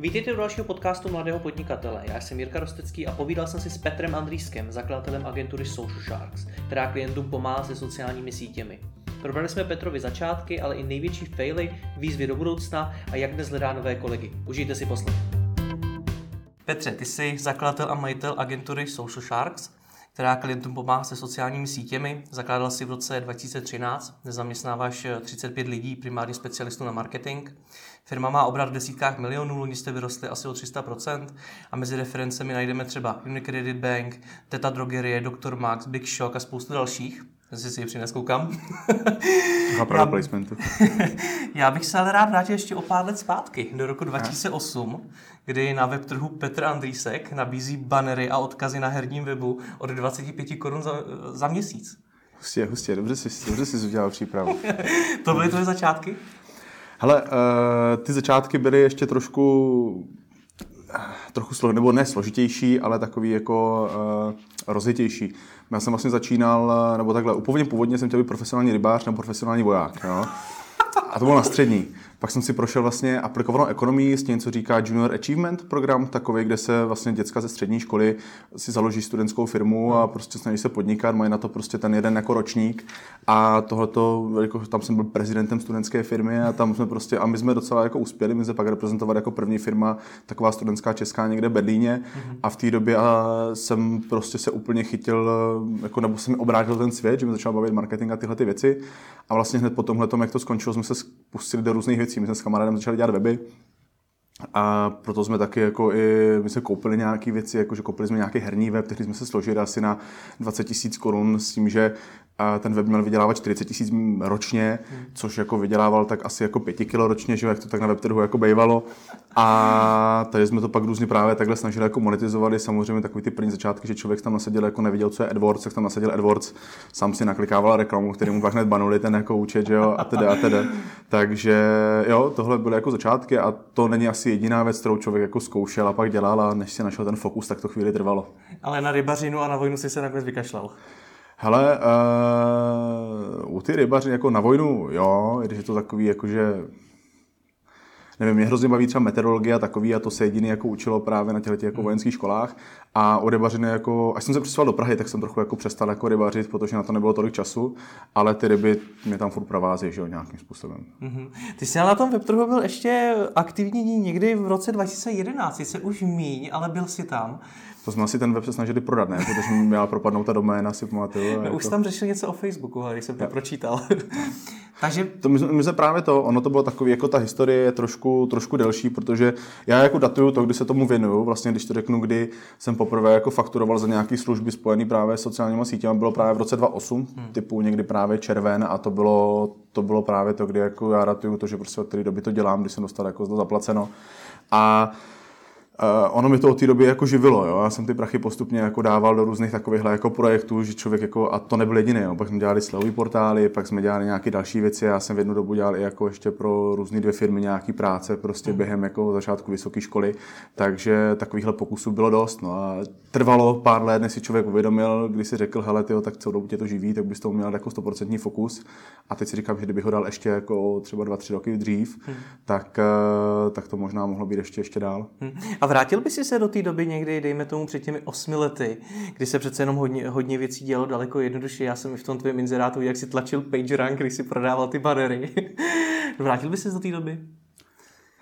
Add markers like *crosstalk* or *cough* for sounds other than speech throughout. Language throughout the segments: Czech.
Vítejte u dalšího podcastu Mladého podnikatele. Já jsem Jirka Rostecký a povídal jsem si s Petrem Andrýskem, zakladatelem agentury Social Sharks, která klientům pomáhá se sociálními sítěmi. Probrali jsme Petrovi začátky, ale i největší faily, výzvy do budoucna a jak dnes hledá nové kolegy. Užijte si poslech. Petře, ty jsi zakladatel a majitel agentury Social Sharks která klientům pomáhá se sociálními sítěmi. Zakládal si v roce 2013, nezaměstnáváš 35 lidí, primárně specialistů na marketing. Firma má obrat v desítkách milionů, loni jste vyrostli asi o 300% a mezi referencemi najdeme třeba Unicredit Bank, Teta Drogerie, Dr. Max, Big Shock a spoustu dalších. Zase si je přines koukám. já, placementu. *laughs* já bych se ale rád vrátil ještě o pár let zpátky, do roku 2008, kdy na web trhu Petr Andrýsek nabízí banery a odkazy na herním webu od 25 korun za, za měsíc. Hustě, hustě, dobře jsi, dobře jsi udělal přípravu. *laughs* to byly tvoje začátky? Hele, uh, ty začátky byly ještě trošku eh, trochu slo, nebo ne složitější, ale takový jako uh, rozjetější. Já jsem vlastně začínal, nebo takhle, úplně původně jsem chtěl být profesionální rybář nebo profesionální voják. Jo? A to bylo na střední. Pak jsem si prošel vlastně aplikovanou ekonomii s tím, co říká Junior Achievement program, takový, kde se vlastně děcka ze střední školy si založí studentskou firmu a prostě snaží se podnikat, mají na to prostě ten jeden jako ročník. A tohleto, jako, tam jsem byl prezidentem studentské firmy a tam jsme prostě, a my jsme docela jako uspěli, my jsme pak reprezentovali jako první firma, taková studentská česká někde v Berlíně. Mm-hmm. a v té době a jsem prostě se úplně chytil, jako, nebo jsem obrátil ten svět, že mi začal bavit marketing a tyhle ty věci. A vlastně hned po tomhle, jak to skončilo, jsme se pustili do různých věcí. My jsme s kamarádem začali dělat weby, a proto jsme taky jako i, my jsme koupili nějaké věci, jakože koupili jsme nějaký herní web, který jsme se složili asi na 20 tisíc korun s tím, že ten web měl vydělávat 40 tisíc ročně, hmm. Což jako vydělával tak asi jako 5 kilo ročně, že jak to tak na web trhu jako bejvalo. A tady jsme to pak různě právě takhle snažili jako monetizovali. Samozřejmě takový ty první začátky, že člověk tam nasadil jako neviděl, co je AdWords, tak tam nasadil AdWords, sám si naklikával reklamu, který mu pak hned banuli ten jako účet, že jo, a tedy a tedy. Takže jo, tohle byly jako začátky a to není asi jediná věc, kterou člověk jako zkoušel a pak dělal a než si našel ten fokus, tak to chvíli trvalo. Ale na rybařinu a na vojnu si se nakonec vykašlal. Hele, uh, u ty rybaři jako na vojnu, jo, když je to takový, jakože nevím, mě hrozně baví třeba meteorologie a takový a to se jediný jako učilo právě na těchto jako hmm. vojenských školách a o rybařiny jako, až jsem se přesval do Prahy, tak jsem trochu jako přestal jako rybařit, protože na to nebylo tolik času, ale ty ryby mě tam furt provází, že jo, nějakým způsobem. Mm-hmm. Ty jsi na tom webtrhu byl ještě aktivní někdy v roce 2011, se už míň, ale byl jsi tam. To jsme asi ten web se snažili prodat, ne? Protože mi měla propadnout ta doména, si pamatuju. No, jako... Už tam řešil něco o Facebooku, když jsem to pročítal. *laughs* Takže... To my, my, jsme právě to, ono to bylo takový, jako ta historie je trošku, trošku delší, protože já jako datuju to, kdy se tomu věnuju, vlastně když to řeknu, kdy jsem poprvé jako fakturoval za nějaké služby spojené právě s sociálními sítěmi, bylo právě v roce 2008, hmm. typu někdy právě červen a to bylo, to bylo právě to, kdy jako já datuju to, že prostě od té doby to dělám, když jsem dostal jako to zaplaceno. A Uh, ono mi to od té doby jako živilo, jo. Já jsem ty prachy postupně jako dával do různých takových jako projektů, že člověk jako, a to nebyl jediný, jo. Pak jsme dělali slový portály, pak jsme dělali nějaké další věci. Já jsem v jednu dobu dělal i jako ještě pro různé dvě firmy nějaký práce, prostě mm. během jako začátku vysoké školy. Takže takovýchhle pokusů bylo dost. No a trvalo pár let, než si člověk uvědomil, když si řekl, hele, tyjo, tak celou dobu tě to živí, tak bys to měl jako 100% fokus. A teď si říkám, že kdybych ho dal ještě jako třeba dva, tři roky dřív, hmm. tak, eh, tak to možná mohlo být ještě, ještě dál. Hmm. Vrátil by si se do té doby někdy, dejme tomu před těmi osmi lety, kdy se přece jenom hodně, hodně věcí dělalo daleko jednodušší. Já jsem i v tom tvém inzerátu, jak si tlačil PageRank, když si prodával ty banery. *laughs* Vrátil by se do té doby?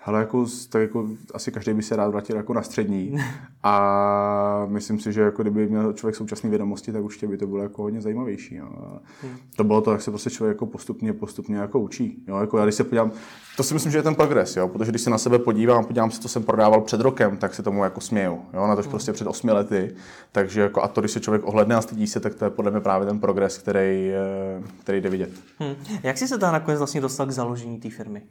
Ale jako, tak jako asi každý by se rád vrátil jako na střední a myslím si, že jako kdyby měl člověk současné vědomosti, tak určitě by to bylo jako hodně zajímavější. Jo. Hmm. To bylo to, jak se prostě člověk jako postupně, postupně jako učí. Jo. Jako já když se podívám, to si myslím, že je ten progres, jo, protože když se na sebe podívám, podívám se, co jsem prodával před rokem, tak se tomu jako směju. Jo, na to hmm. prostě před osmi lety. Takže jako, a to, když se člověk ohledne a stydí se, tak to je podle mě právě ten progres, který, eh, který jde vidět. Hmm. Jak jsi se tam nakonec vlastně dostal k založení té firmy?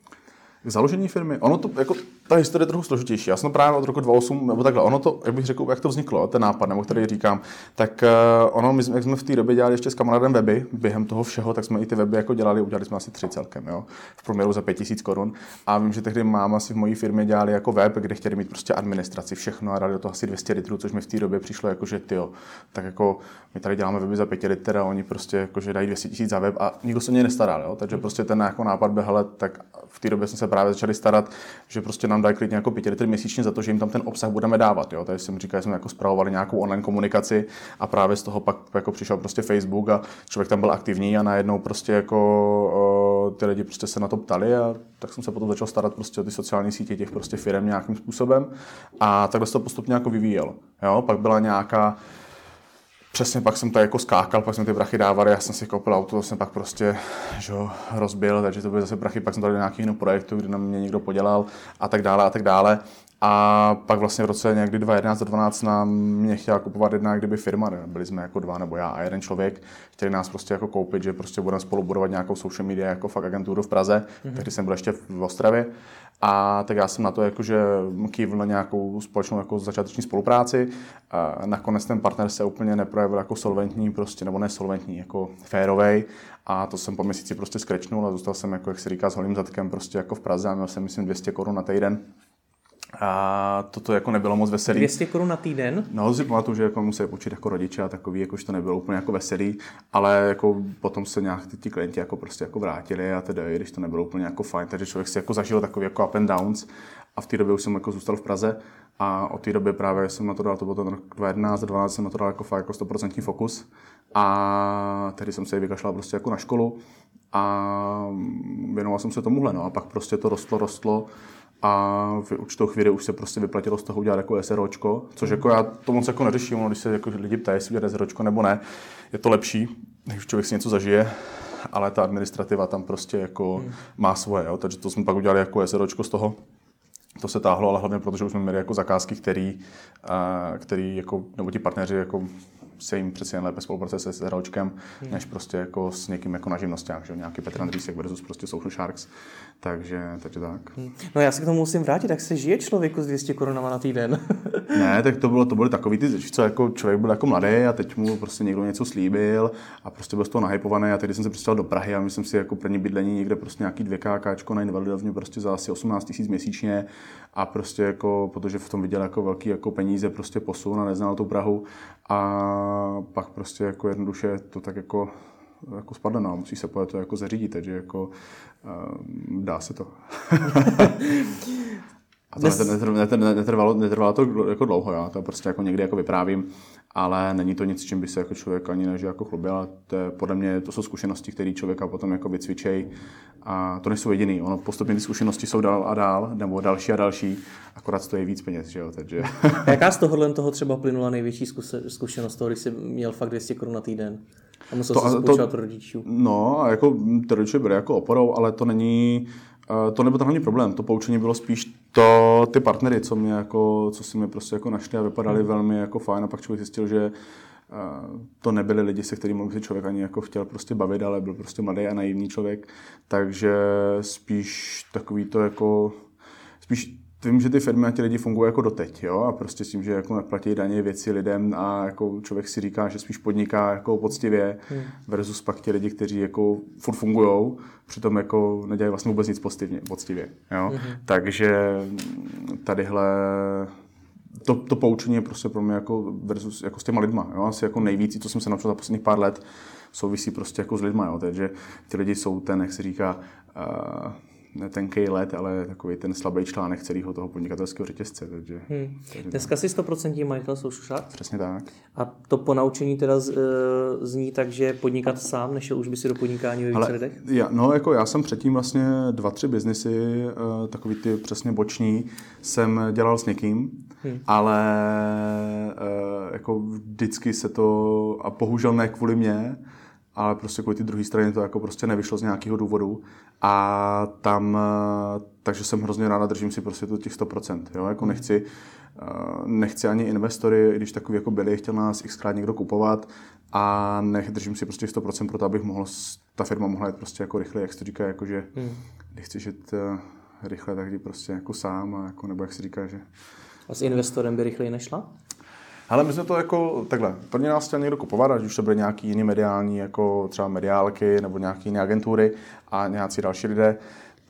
K založení firmy. Ono to, jako, ta historie je trochu složitější. Já jsem právě od roku 2008, nebo takhle, ono to, jak bych řekl, jak to vzniklo, ten nápad, nebo který říkám, tak uh, ono, my, jak jsme v té době dělali ještě s kamarádem weby, během toho všeho, tak jsme i ty weby jako dělali, udělali jsme asi tři celkem, jo, v průměru za 5000 korun. A vím, že tehdy máma si v mojí firmě dělali jako web, kde chtěli mít prostě administraci, všechno a dali do toho asi 200 litrů, což mi v té době přišlo jako, že ty tak jako my tady děláme weby za 5 litrů a oni prostě jako, že dají 200 tisíc za web a nikdo se mě nestaral, jo? takže prostě ten jako nápad hele, tak v té době jsem se právě začali starat, že prostě nám dají klidně jako 5 litry měsíčně za to, že jim tam ten obsah budeme dávat. Jo? Takže jsem říkal, že jsme jako spravovali nějakou online komunikaci a právě z toho pak jako přišel prostě Facebook a člověk tam byl aktivní a najednou prostě jako ty lidi prostě se na to ptali a tak jsem se potom začal starat prostě o ty sociální sítě těch prostě firm nějakým způsobem a takhle se to postupně jako vyvíjelo. Jo? Pak byla nějaká Přesně, pak jsem to jako skákal, pak jsme ty prachy dávali, já jsem si koupil auto, to jsem pak prostě že rozbil, takže to byly zase prachy, pak jsem dal do nějakého projektu, kdy na mě někdo podělal a tak dále a tak dále. A pak vlastně v roce někdy 2011 12 nám mě chtěla kupovat jedna kdyby firma, byli jsme jako dva nebo já a jeden člověk, chtěli nás prostě jako koupit, že prostě budeme spolu budovat nějakou social media jako fakt agenturu v Praze, mm-hmm. tehdy jsem byl ještě v Ostravě. A tak já jsem na to jakože kývl na nějakou společnou jako začáteční spolupráci. A nakonec ten partner se úplně neprojevil jako solventní, prostě, nebo nesolventní, jako férovej. A to jsem po měsíci prostě skrečnul a zůstal jsem, jako, jak se říká, s holým zadkem prostě jako v Praze a měl jsem, myslím, 200 korun na týden a toto jako nebylo moc veselý. 200 korun na týden? No, si pamatuju, že jako museli počít jako rodiče a takový, jakož to nebylo úplně jako veselý, ale jako potom se nějak ty, ty klienti jako prostě jako vrátili a teda, když to nebylo úplně jako fajn, takže člověk si jako zažil takový jako up and downs a v té době už jsem jako zůstal v Praze a od té doby právě jsem na to dal, to byl ten rok 2011, 12 jsem na to dal jako fakt jako 100% fokus a tehdy jsem se vykašlal prostě jako na školu a věnoval jsem se tomuhle, no a pak prostě to rostlo, rostlo a v určitou chvíli už se prostě vyplatilo z toho udělat jako SROčko, což jako já to moc jako neřeším, no, když se jako lidi ptají, jestli udělat SROčko nebo ne, je to lepší, když člověk si něco zažije, ale ta administrativa tam prostě jako hmm. má svoje, jo, takže to jsme pak udělali jako SROčko z toho, to se táhlo, ale hlavně protože už jsme měli jako zakázky, který, který jako, nebo ti partneři jako se jim přeci jen lépe spolupracuje se SROčkem, hmm. než prostě jako s někým jako na živnostách, že nějaký Petr Andrýsek versus prostě Social Sharks. Takže, takže tak. Hmm. No já se k tomu musím vrátit, tak se žije člověku s 200 korunama na týden. *laughs* ne, tak to bylo, to byly takový ty, co jako člověk byl jako mladý a teď mu prostě někdo něco slíbil a prostě byl z toho nahypovaný a teď jsem se přestěhoval do Prahy a myslím si jako první bydlení někde prostě nějaký 2 KK na invalidovně prostě za asi 18 tisíc měsíčně a prostě jako, protože v tom viděl jako velký jako peníze prostě posun a neznal tu Prahu a pak prostě jako jednoduše to tak jako jako spadne, no, musí se to jako zařídit, takže jako uh, dá se to. *laughs* A to Dnes... netrvalo, netrvalo, netrvalo to jako dlouho, já to prostě jako někdy jako vyprávím, ale není to nic, čím by se jako člověk ani než jako chlubil. A to je, podle mě to jsou zkušenosti, které člověka potom jako vycvičej a to nejsou jediný. Ono postupně ty zkušenosti jsou dál a dál, nebo další a další, akorát stojí víc peněz, že jo, takže. Jaká z tohohle toho třeba plynula největší zkušenost toho, když jsi měl fakt 200 korun na týden? A musel to, se to, rodičů. No, a jako ty rodiče byly jako oporou, ale to není, eh, to nebyl ten hlavní problém. To poučení bylo spíš to, ty partnery, co mě jako, co si mi prostě jako našli a vypadali hmm. velmi jako fajn a pak člověk zjistil, že eh, to nebyli lidi, se kterými si člověk ani jako chtěl prostě bavit, ale byl prostě mladý a naivní člověk, takže spíš takový to jako, spíš vím, že ty firmy a ti lidi fungují jako doteď, jo, a prostě s tím, že jako neplatí daně věci lidem a jako člověk si říká, že spíš podniká jako poctivě hmm. versus pak ti lidi, kteří jako furt fungují, přitom jako nedělají vlastně vůbec nic poctivě, poctivě jo. Hmm. Takže tadyhle to, to poučení je prostě pro mě jako versus jako s těma lidma, jo, asi jako nejvíc, co jsem se naučil za posledních pár let, souvisí prostě jako s lidma, jo, takže ty lidi jsou ten, jak se říká, uh, ne tenký let, ale takový ten slabý článek celého toho podnikatelského řetězce. Takže, hmm. takže Dneska jsi 100% majitel Social Shark? Přesně tak. A to po naučení teda z, uh, zní tak, že podnikat sám, nešel už by si do podnikání ve více lidech? Já, no, jako já jsem předtím vlastně dva, tři biznesy, uh, takový ty přesně boční, jsem dělal s někým, hmm. ale uh, jako vždycky se to, a bohužel ne kvůli mě, ale prostě kvůli ty druhé straně to jako prostě nevyšlo z nějakého důvodu a tam, eh, takže jsem hrozně ráda, držím si prostě to těch 100%, jo, jako nechci, eh, nechci ani investory, když takový jako byli, chtěl nás xkrát někdo kupovat a nech, držím si prostě 100% pro to, abych mohl, ta firma mohla jít prostě jako rychle, jak se to říká, jako že hmm. když chceš jít eh, rychle, tak jdi prostě jako sám a jako, nebo jak se říká, že... A s investorem by rychleji nešla? Ale my jsme to jako takhle. První nás chtěl někdo kupovat, ať už to byly nějaký jiný mediální, jako třeba mediálky nebo nějaké jiné agentury a nějací další lidé,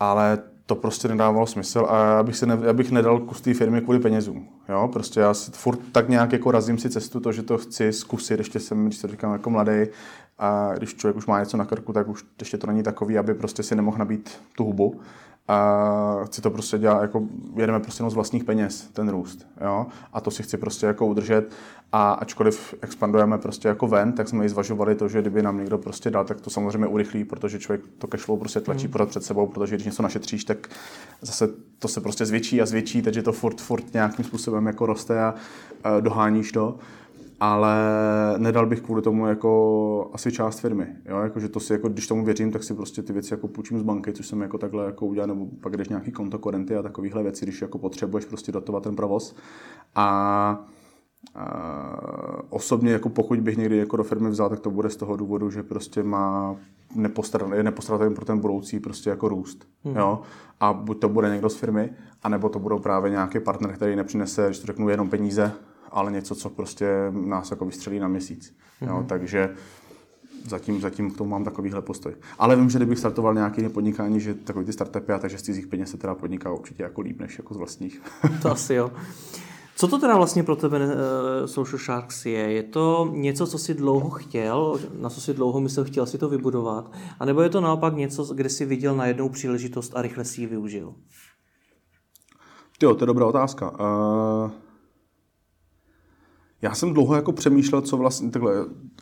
ale to prostě nedávalo smysl a já bych, si ne, já bych nedal kus té firmy kvůli penězům. Jo? Prostě já si furt tak nějak jako razím si cestu to, že to chci zkusit, ještě jsem, když to říkám jako mladý, a když člověk už má něco na krku, tak už ještě to není takový, aby prostě si nemohl nabít tu hubu a chci to prostě dělat, jako jedeme prostě z vlastních peněz, ten růst, jo, a to si chci prostě jako udržet. A ačkoliv expandujeme prostě jako ven, tak jsme i zvažovali to, že kdyby nám někdo prostě dal, tak to samozřejmě urychlí, protože člověk to cashflow prostě tlačí mm. pořád před sebou, protože když něco našetříš, tak zase to se prostě zvětší a zvětší, takže to furt, furt nějakým způsobem jako roste a, a doháníš to ale nedal bych kvůli tomu jako asi část firmy. Jo? Jako, že to si, jako, když tomu věřím, tak si prostě ty věci jako půjčím z banky, což jsem jako takhle jako udělal, nebo pak jdeš nějaký konto korenty a takovéhle věci, když jako potřebuješ prostě dotovat ten provoz. A a osobně, jako pokud bych někdy jako do firmy vzal, tak to bude z toho důvodu, že prostě má je nepostradatelný pro ten budoucí prostě jako růst. Hmm. Jo? A buď to bude někdo z firmy, anebo to budou právě nějaký partner, který nepřinese, že to řeknu, jenom peníze, ale něco, co prostě nás jako vystřelí na měsíc. Mm-hmm. Jo, mhm. takže zatím, zatím k tomu mám takovýhle postoj. Ale vím, že kdybych startoval nějaký podnikání, že takový ty startupy a takže z cizích peněz se teda podniká určitě jako líp než jako z vlastních. *laughs* to asi jo. Co to teda vlastně pro tebe uh, Social Sharks je? Je to něco, co jsi dlouho chtěl, na co jsi dlouho myslel, chtěl si to vybudovat? A nebo je to naopak něco, kde jsi viděl na jednou příležitost a rychle si ji využil? Jo, to je dobrá otázka. Uh, já jsem dlouho jako přemýšlel, co vlastně, takhle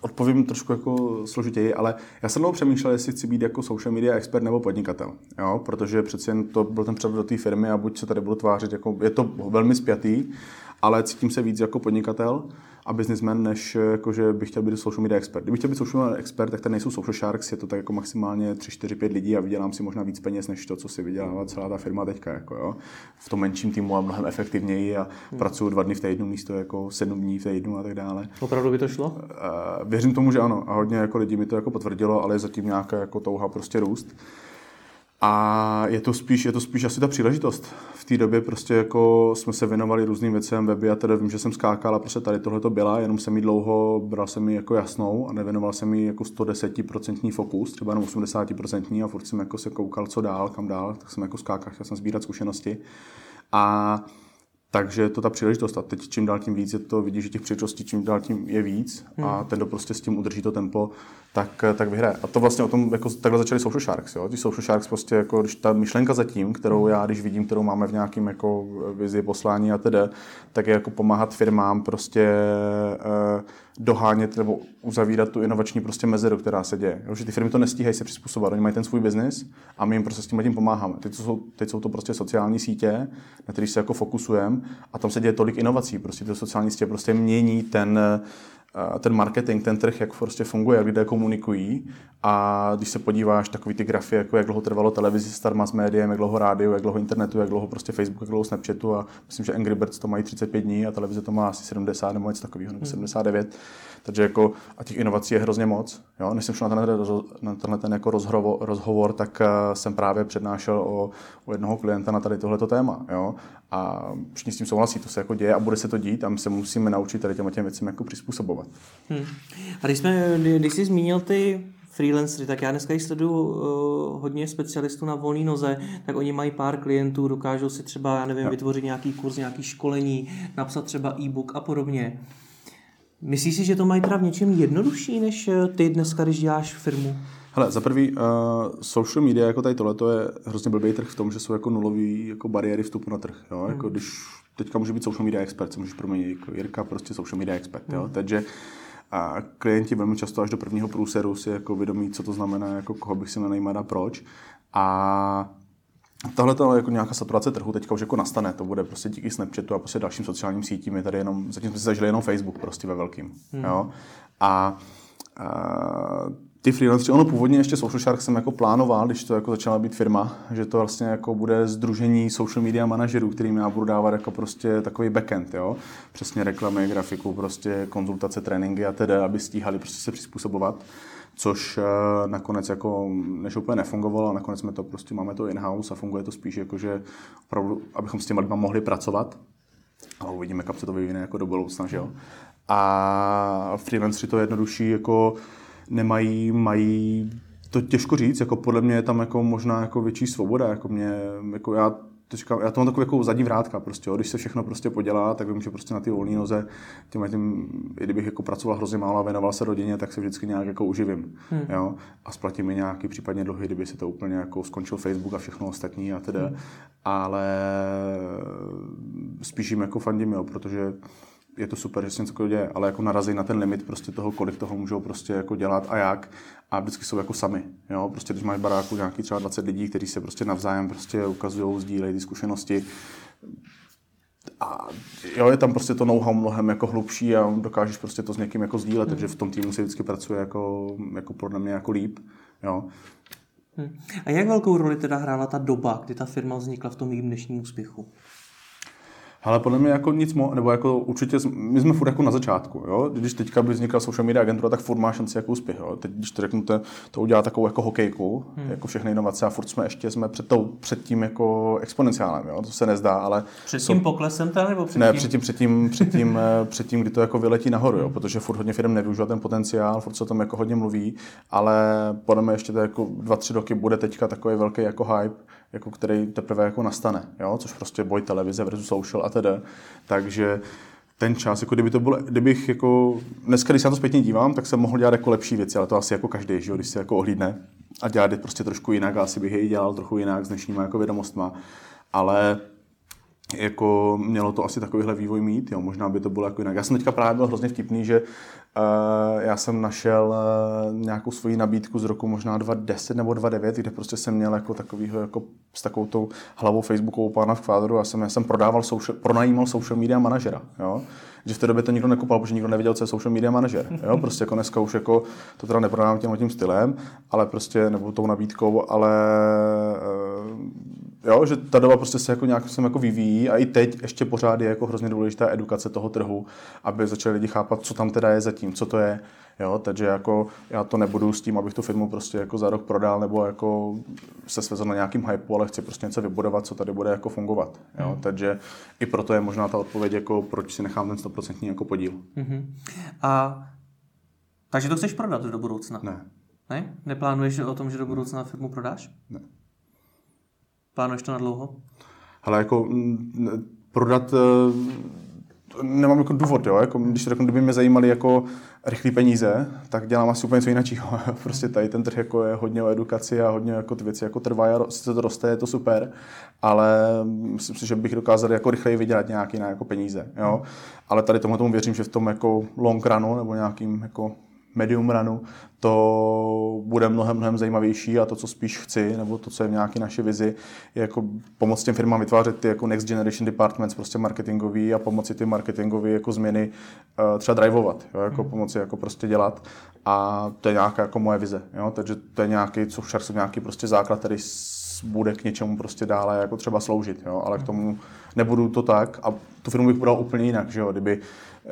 odpovím trošku jako složitěji, ale já jsem dlouho přemýšlel, jestli chci být jako social media expert nebo podnikatel, jo? protože přeci jen to byl ten převod do té firmy a buď se tady budu tvářit, jako, je to velmi spjatý, ale cítím se víc jako podnikatel a businessman, než jako, že bych chtěl být social media expert. Kdybych chtěl být social media expert, tak to nejsou social sharks, je to tak jako maximálně 3, 4, 5 lidí a vydělám si možná víc peněz, než to, co si vydělává celá ta firma teďka. Jako, jo. V tom menším týmu a mnohem efektivněji a hmm. pracuji dva dny v týdnu místo jako sedm dní v týdnu a tak dále. Opravdu by to šlo? Uh, věřím tomu, že ano. A hodně jako lidí mi to jako potvrdilo, ale je zatím nějaká jako touha prostě růst. A je to spíš, je to spíš asi ta příležitost. V té době prostě jako jsme se věnovali různým věcem, weby a teda vím, že jsem skákal a prostě tady tohle to byla, jenom jsem mi dlouho, bral jsem mi jako jasnou a nevěnoval jsem mi jako 110% fokus, třeba jenom 80% a furt jsem jako se koukal, co dál, kam dál, tak jsem jako skákal, chtěl jsem sbírat zkušenosti. A takže je to ta příležitost a teď čím dál tím víc je to, vidíš, že těch příležitostí čím dál tím je víc a hmm. ten, kdo prostě s tím udrží to tempo, tak, tak vyhraje. A to vlastně o tom, jako takhle začali Social Sharks, jo. Ty Social Sharks prostě jako, když ta myšlenka zatím, kterou já, když vidím, kterou máme v nějakém jako vizi, poslání a tedy, tak je jako pomáhat firmám prostě eh, dohánět nebo uzavírat tu inovační prostě mezeru, která se děje. Jo, že ty firmy to nestíhají se přizpůsobovat, oni mají ten svůj biznis a my jim prostě s tím tím pomáháme. Teď jsou, teď jsou to prostě sociální sítě, na kterých se jako fokusujeme a tam se děje tolik inovací. Prostě ty sociální sítě prostě mění ten, ten marketing, ten trh, jak prostě funguje, jak lidé komunikují. A když se podíváš takový ty grafy, jako jak dlouho trvalo televizi star mass médiem, jak dlouho rádiu, jak dlouho internetu, jak dlouho prostě Facebook, jak dlouho Snapchatu a myslím, že Angry Birds to mají 35 dní a televize to má asi 70 nebo něco takového, nebo 79. Takže jako, a těch inovací je hrozně moc. Jo? Než jsem šel na tenhle, na tenhle ten jako rozhovor, rozhovor, tak uh, jsem právě přednášel o, o jednoho klienta na tady tohleto téma. Jo? A všichni s tím souhlasí, to se jako děje a bude se to dít a my se musíme naučit tady těm těm věcem jako přizpůsobovat. Hmm. A když, jsme, když jsi zmínil ty freelancery, tak já dneska jich sleduju uh, hodně specialistů na volné noze, tak oni mají pár klientů, dokážou si třeba, já nevím, vytvořit nějaký kurz, nějaký školení, napsat třeba e-book a podobně. Myslíš si, že to mají teda v něčem jednodušší, než eh, ty dneska, když děláš firmu? Hele, za prvý, uh, social media jako tady tohle, to je hrozně blbý trh v tom, že jsou jako nulový jako bariéry vstupu na trh. Jo? Jako hmm. Jako když teďka může být social media expert, co můžeš proměnit jako Jirka, prostě social media expert. Hmm. Jo? Takže a klienti velmi často až do prvního průseru si jako vědomí, co to znamená, jako koho bych si najímat a proč. A Tahle to jako nějaká saturace trhu teďka už jako nastane, to bude prostě díky Snapchatu a prostě dalším sociálním sítím, je tady jenom, zatím jsme si zažili jenom Facebook prostě ve velkým. Hmm. Jo? A, a ty freelanceri, ono původně ještě Social Shark jsem jako plánoval, když to jako začala být firma, že to vlastně jako bude združení social media manažerů, kterým já budu dávat jako prostě takový backend, jo. Přesně reklamy, grafiku, prostě konzultace, tréninky a tedy, aby stíhali prostě se přizpůsobovat což uh, nakonec jako než úplně nefungovalo, a nakonec jsme to prostě máme to in-house a funguje to spíš jako, že opravdu, abychom s těma lidma mohli pracovat, ale uvidíme, kam se to vyvine jako do budoucna, jo. A freelanceri to jednodušší jako nemají, mají to těžko říct, jako podle mě je tam jako možná jako větší svoboda, jako mě, jako já říkám, já to mám takovou jako zadní vrátka prostě, jo. když se všechno prostě podělá, tak vím, že prostě na ty volné noze, tím, tím, i kdybych jako pracoval hrozně málo a věnoval se rodině, tak se vždycky nějak jako uživím, hmm. jo, a splatím mi nějaký případně dluhy, kdyby se to úplně jako skončil Facebook a všechno ostatní a tedy, hmm. ale spíš jim jako fandím, jo, protože je to super, že se něco děje, ale jako narazí na ten limit prostě toho, kolik toho můžou prostě jako dělat a jak a vždycky jsou jako sami. Jo? Prostě když máš baráku nějaký třeba 20 lidí, kteří se prostě navzájem prostě ukazují, sdílejí ty zkušenosti, a jo, je tam prostě to know-how mnohem jako hlubší a dokážeš prostě to s někým jako sdílet, hmm. takže v tom týmu se vždycky pracuje jako, jako podle mě jako líp. Jo. Hmm. A jak velkou roli teda hrála ta doba, kdy ta firma vznikla v tom jejím dnešním úspěchu? Ale podle mě jako nic mo, nebo jako určitě, my jsme furt jako na začátku, jo? Když teďka by vznikla social media agentura, tak furt má šanci jako úspěch, jo? Teď, když to řeknu, to, to udělá takovou jako hokejku, hmm. jako všechny inovace a furt jsme ještě jsme před, tou, před tím jako exponenciálem, jo? To se nezdá, ale... Před tím jsou... poklesem tam, nebo před tím? Ne, před tím, před tím, před tím, eh, před tím, kdy to jako vyletí nahoru, jo? Protože furt hodně firm nevyužívá ten potenciál, furt se o tom jako hodně mluví, ale podle mě ještě to jako dva, tři roky bude teďka takový velký jako hype, jako který teprve jako nastane, jo? což prostě boj televize versus social a tedy. Takže ten čas, jako kdyby to bylo, kdybych jako, dneska, když se na to zpětně dívám, tak jsem mohl dělat jako lepší věci, ale to asi jako každý, že jo, když se jako ohlídne a dělat je prostě trošku jinak, a asi bych je dělal trochu jinak s dnešníma jako vědomostma, ale jako mělo to asi takovýhle vývoj mít, jo, možná by to bylo jako jinak. Já jsem teďka právě byl hrozně vtipný, že uh, já jsem našel uh, nějakou svoji nabídku z roku možná 2010 nebo 2009, kde prostě jsem měl jako takovýho, jako s takovou tou hlavou Facebookovou pána v kvádru a jsem, já jsem prodával social, pronajímal social media manažera, jo že v té době to nikdo nekopal, protože nikdo nevěděl, co je social media manager. Jo? Prostě jako dneska už jako to teda neprodávám tím tím stylem, ale prostě, nebo tou nabídkou, ale uh, jo, že ta doba prostě se jako nějak jako vyvíjí a i teď ještě pořád je jako hrozně důležitá edukace toho trhu, aby začali lidi chápat, co tam teda je zatím, co to je. Jo, takže jako já to nebudu s tím, abych tu firmu prostě jako za rok prodal nebo jako se svezl na nějakým hypeu, ale chci prostě něco vybudovat, co tady bude jako fungovat. Jo, mm. takže i proto je možná ta odpověď, jako proč si nechám ten 100% jako podíl. Mm-hmm. A takže to chceš prodat do budoucna? Ne. Ne? Neplánuješ o tom, že do budoucna firmu prodáš? Ne. Plánuješ to na dlouho? Ale jako prodat eh, nemám jako důvod, jo? Jako, když řeknu, kdyby mě zajímali jako rychlé peníze, tak dělám asi úplně něco jiného. *laughs* prostě tady ten trh jako je hodně o edukaci a hodně jako ty věci jako trvá, se to roste, je to super, ale myslím si, že bych dokázal jako rychleji vydělat nějaké jako peníze. Jo? Ale tady tomu tomu věřím, že v tom jako long runu nebo nějakým jako medium runu, to bude mnohem, mnohem zajímavější a to, co spíš chci, nebo to, co je v nějaké naší vizi, je jako pomoct těm firmám vytvářet ty jako next generation departments, prostě marketingový a pomoci ty marketingové jako změny uh, třeba drivovat, jo, jako mm. pomoci jako prostě dělat a to je nějaká jako moje vize, jo, takže to je nějaký, co však jsou nějaký prostě základ, který bude k něčemu prostě dále jako třeba sloužit, jo, ale k tomu nebudu to tak a tu firmu bych podal úplně jinak, že jo, kdyby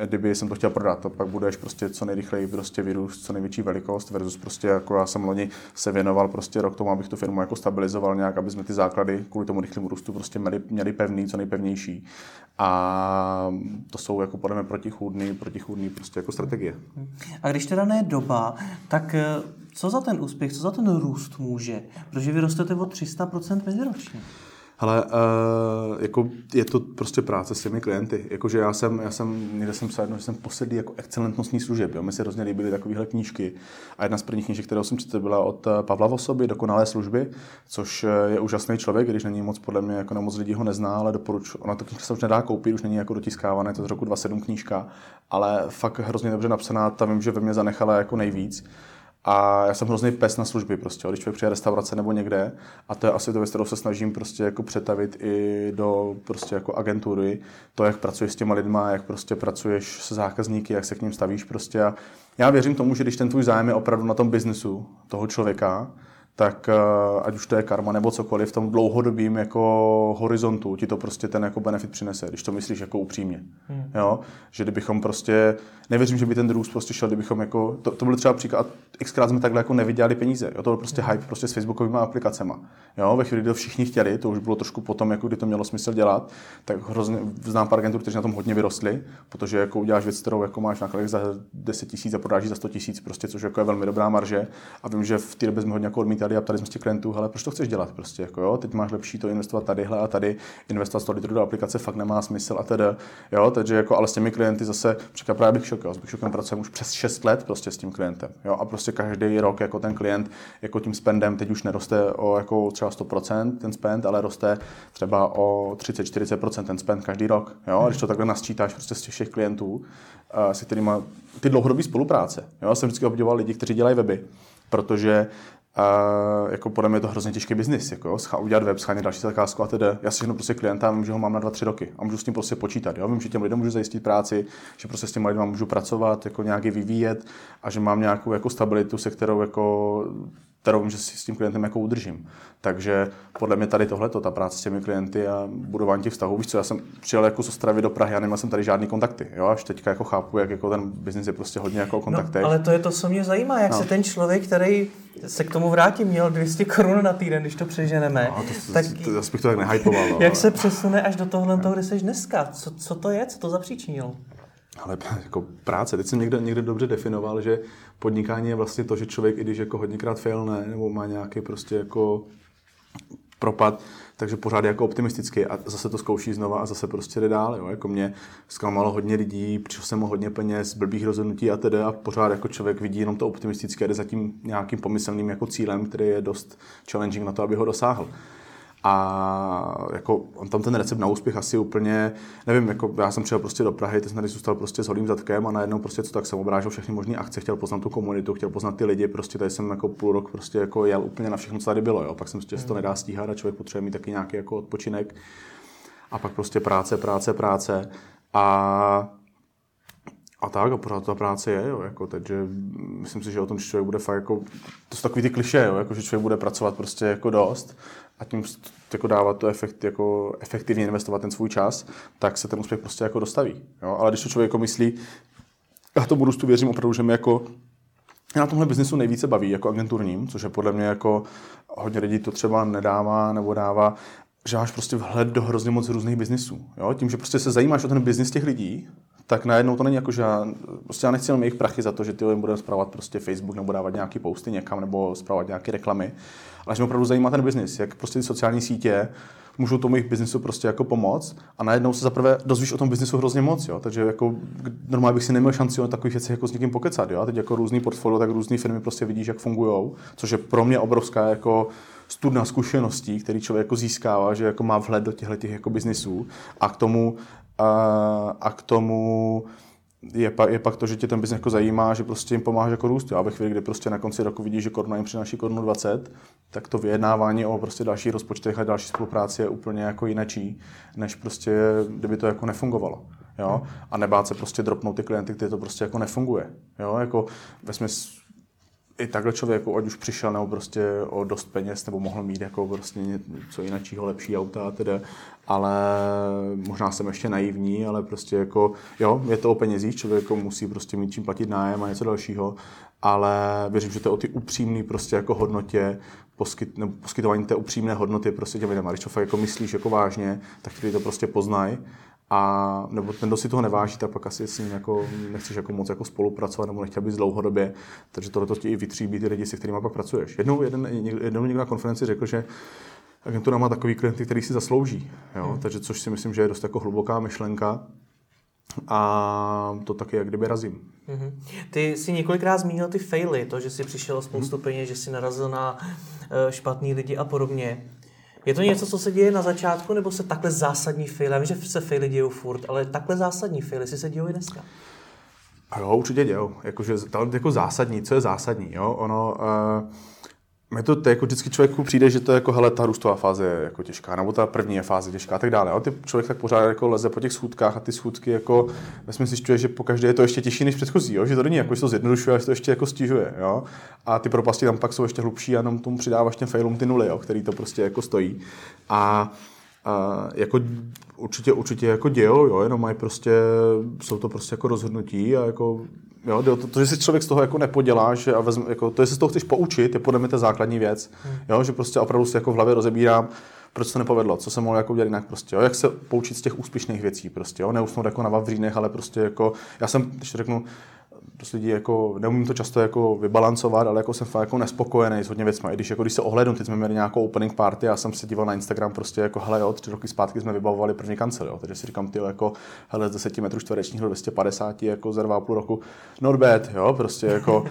kdyby jsem to chtěl prodat, to pak budeš prostě co nejrychleji prostě vyrůst, co největší velikost versus prostě jako já jsem loni se věnoval prostě rok tomu, abych tu firmu jako stabilizoval nějak, aby jsme ty základy kvůli tomu rychlému růstu prostě měli, měli pevný, co nejpevnější. A to jsou jako podle mě protichůdný, protichůdný prostě jako strategie. A když teda ne doba, tak eh, co za ten úspěch, co za ten růst může? Protože vy rostete o 300% meziročně. Ale uh, jako je to prostě práce s těmi klienty. Jakože já jsem, já jsem, někde jsem psal, že jsem posedlý jako excelentnostní služeb. Jo. Mi se hrozně líbily takovéhle knížky. A jedna z prvních knížek, kterou jsem četl, byla od eh, Pavla Vosoby, Dokonalé služby, což eh, je úžasný člověk, když není moc, podle mě, jako moc lidí ho nezná, ale doporučuji. Ona to knížka se už nedá koupit, už není jako dotiskávané, to z roku 27 knížka, ale fakt hrozně dobře napsaná, ta vím, že ve mě zanechala jako nejvíc. A já jsem hrozný pes na služby prostě, když člověk přijde restaurace nebo někde a to je asi to věc, kterou se snažím prostě jako přetavit i do prostě jako agentury, to, jak pracuješ s těma lidma, jak prostě pracuješ se zákazníky, jak se k ním stavíš prostě. A já věřím tomu, že když ten tvůj zájem je opravdu na tom biznesu toho člověka, tak eh, ať už to je karma nebo cokoliv, v tom dlouhodobým jako horizontu ti to prostě ten jako benefit přinese, když to myslíš jako upřímně. Hmm. jo, že kdybychom prostě, nevěřím, že by ten růst prostě šel, kdybychom jako, to, to byl třeba příklad, xkrát jsme takhle jako nevydělali peníze, jo, to byl prostě hype prostě s Facebookovými aplikacemi, jo, ve chvíli, kdy to všichni chtěli, to už bylo trošku potom, jako kdy to mělo smysl dělat, tak hrozně, znám pár agentů, kteří na tom hodně vyrostli, protože jako uděláš věc, kterou jako máš nákladech za 10 tisíc a prodáš za 100 tisíc, prostě, což jako je velmi dobrá marže a vím, že v té době jsme hodně jako odmítali a ptali jsme se klientů, ale proč to chceš dělat? Prostě, jako jo, teď máš lepší to investovat tadyhle a tady, investovat 100 litrů do aplikace fakt nemá smysl a tedy, jo, takže jako ale s těmi klienty zase, příklad právě bych šok, jo, s Big pracujeme už přes 6 let prostě s tím klientem, jo, a prostě každý rok jako ten klient jako tím spendem teď už neroste o jako třeba 100% ten spend, ale roste třeba o 30-40% ten spend každý rok, jo, a když to takhle nasčítáš prostě z těch všech klientů, se kterými ty dlouhodobé spolupráce, jo, jsem vždycky obdivoval lidi, kteří dělají weby, protože Uh, jako podle mě je to hrozně těžký biznis, jako schá, udělat web, schánět další zakázku a tedy. Já si řeknu prostě klienta, vím, že ho mám na dva, tři roky a můžu s tím prostě počítat. Jo? Vím, že těm lidem můžu zajistit práci, že prostě s těmi lidmi můžu pracovat, jako nějaký vyvíjet a že mám nějakou jako stabilitu, se kterou jako kterou že si s tím klientem jako udržím. Takže podle mě tady tohle, ta práce s těmi klienty a budování těch vztahů. Víš co, já jsem přijel jako z Ostravy do Prahy a neměl jsem tady žádný kontakty. Jo? Až teďka jako chápu, jak jako ten biznis je prostě hodně jako kontakty. No, ale to je to, co mě zajímá, jak no. se ten člověk, který se k tomu vrátí, měl 200 korun na týden, když to přeženeme. No, to, tak, to, to, to, bych to tak nehypoval. Jak ale... se přesune až do tohle, no. toho, kde jsi dneska? Co, co to je? Co to zapříčinilo? Ale *laughs* jako práce. Teď jsem někde, někde dobře definoval, že podnikání je vlastně to, že člověk, i když jako hodněkrát failne, nebo má nějaký prostě jako propad, takže pořád je jako optimistický a zase to zkouší znova a zase prostě jde dál. Jo. Jako mě zklamalo hodně lidí, přišel jsem o hodně peněz, blbých rozhodnutí a tedy a pořád jako člověk vidí jenom to optimistické jde za tím nějakým pomyslným jako cílem, který je dost challenging na to, aby ho dosáhl. A jako on tam ten recept na úspěch asi úplně, nevím, jako já jsem přijel prostě do Prahy, teď jsem tady zůstal prostě s holým zadkem a najednou prostě co tak jsem obrážel všechny možné akce, chtěl poznat tu komunitu, chtěl poznat ty lidi, prostě tady jsem jako půl rok prostě jako jel úplně na všechno, co tady bylo, jo. Pak jsem prostě, že to nedá stíhat a člověk potřebuje mít taky nějaký jako odpočinek. A pak prostě práce, práce, práce. A a tak, a pořád ta práce je, jo, jako, takže myslím si, že o tom, že člověk bude fakt jako, to jsou takový ty kliše, jo, jako, že člověk bude pracovat prostě jako dost a tím jako dávat to efekt, jako efektivně investovat ten svůj čas, tak se ten úspěch prostě jako dostaví. Jo? Ale když to člověk jako myslí, já tomu růstu věřím opravdu, že mi jako na tomhle biznesu nejvíce baví jako agenturním, což je podle mě jako hodně lidí to třeba nedává nebo dává, že máš prostě vhled do hrozně moc různých biznisů. Jo? Tím, že prostě se zajímáš o ten biznis těch lidí, tak najednou to není jako, že já, prostě já nechci jenom jejich prachy za to, že ty jim budeme zpravovat prostě Facebook nebo dávat nějaký posty někam nebo zpravovat nějaké reklamy, ale že mě opravdu zajímá ten biznis, jak prostě ty sociální sítě můžou tomu jejich biznisu prostě jako pomoct a najednou se zaprvé dozvíš o tom biznisu hrozně moc, jo? takže jako normálně bych si neměl šanci o takových věcech jako s někým pokecat, jo? a teď jako různý portfolio, tak různé firmy prostě vidíš, jak fungují, což je pro mě obrovská jako studna zkušeností, který člověk jako získává, že jako má vhled do těchto těch jako biznisů a k tomu a, k tomu je pak, je pak to, že tě ten biznes jako zajímá, že prostě jim pomáháš jako růst. A ve chvíli, kdy prostě na konci roku vidíš, že koruna jim přináší korunu 20, tak to vyjednávání o prostě dalších rozpočtech a další spolupráci je úplně jako jinečí, než prostě, kdyby to jako nefungovalo. Jo? A nebát se prostě dropnout ty klienty, kde to prostě jako nefunguje. Jo? Jako ve smyslu, i takhle člověk, ať už přišel nebo prostě o dost peněz, nebo mohl mít jako prostě něco jiného, lepší auta a teda, ale možná jsem ještě naivní, ale prostě jako, jo, je to o penězích, člověk jako musí prostě mít čím platit nájem a něco dalšího, ale věřím, že to je o ty upřímné prostě jako hodnotě, poskyt, nebo poskytování té upřímné hodnoty prostě těm lidem. A když to fakt jako myslíš jako vážně, tak ty to prostě poznají a nebo ten, kdo si toho neváží, tak pak asi s ním jako, nechceš jako moc jako spolupracovat nebo nechtěl bys dlouhodobě, takže tohle ti i vytříbí ty lidi, se kterými pak pracuješ. Jednou, jeden, jednou někdo na konferenci řekl, že agentura má takový klienty, který si zaslouží, jo? Hmm. takže což si myslím, že je dost jako hluboká myšlenka a to taky jak kdyby razím. Mm-hmm. Ty jsi několikrát zmínil ty faily, to, že jsi přišel spoustu mm-hmm. peněz, že jsi narazil na uh, špatný lidi a podobně. Je to něco, co se děje na začátku, nebo se takhle zásadní faily? Já vím, že se faily dějou furt, ale takhle zásadní faily si se dějou i dneska. A jo, určitě dějou. Jakože, jako zásadní, co je zásadní, jo? Ono, uh, mě to, jako vždycky člověku přijde, že to je jako, hele, ta růstová fáze je jako těžká, nebo ta první je fáze těžká a tak dále. A ty člověk tak pořád jako leze po těch schůdkách a ty schůdky jako smyslu zjišťuje, že po každé je to ještě těžší než předchozí, jo? že to není jako, že to zjednodušuje, že to ještě jako stěžuje. Jo? A ty propasti tam pak jsou ještě hlubší a jenom tomu přidáváš těm failům ty nuly, jo? který to prostě jako stojí. A A jako určitě, určitě jako dějou, jo, jenom mají prostě, jsou to prostě jako rozhodnutí a jako Jo, to, to, že si člověk z toho jako nepodělá, že a vezme, jako, to, jestli z toho chceš poučit, je podle mě ta základní věc. Hmm. Jo, že prostě opravdu si jako v hlavě rozebírám, proč se to nepovedlo, co jsem mohl jako udělat jinak prostě, jo, jak se poučit z těch úspěšných věcí prostě, jo, neusnout jako na vavřínech, ale prostě jako, já jsem, když řeknu, prostě lidi jako, neumím to často jako vybalancovat, ale jako jsem fakt jako nespokojený s hodně věcmi. I když, jako, když se ohlednu, teď jsme měli nějakou opening party, já jsem se díval na Instagram prostě jako, hele, jo, tři roky zpátky jsme vybavovali první kancel, jo, takže si říkám, ty jako, hele, z 10 metrů čtverečních do 250, jako za dva půl roku, not bad, jo, prostě jako,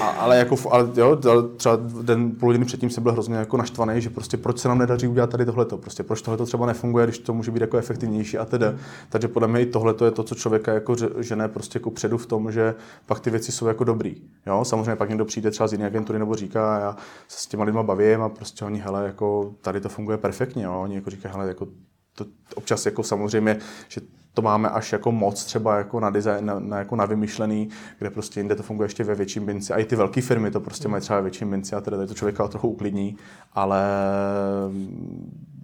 a, ale jako, ale, jo, třeba den půl hodiny předtím jsem byl hrozně jako naštvaný, že prostě proč se nám nedaří udělat tady tohleto, prostě proč tohleto třeba nefunguje, když to může být jako efektivnější a tedy. Takže podle mě i tohle je to, co člověka jako žene prostě jako předu v tom, že pak ty věci jsou jako dobrý. Jo? Samozřejmě pak někdo přijde třeba z jiné agentury nebo říká, já se s těma lidma bavím a prostě oni, hele, jako tady to funguje perfektně. Jo? Oni jako říkají, hele, jako to, občas jako samozřejmě, že to máme až jako moc třeba jako na design, na, na, jako na vymyšlený, kde prostě jinde to funguje ještě ve větším binci. A i ty velké firmy to prostě mají třeba ve větším binci a teda to člověka trochu uklidní, ale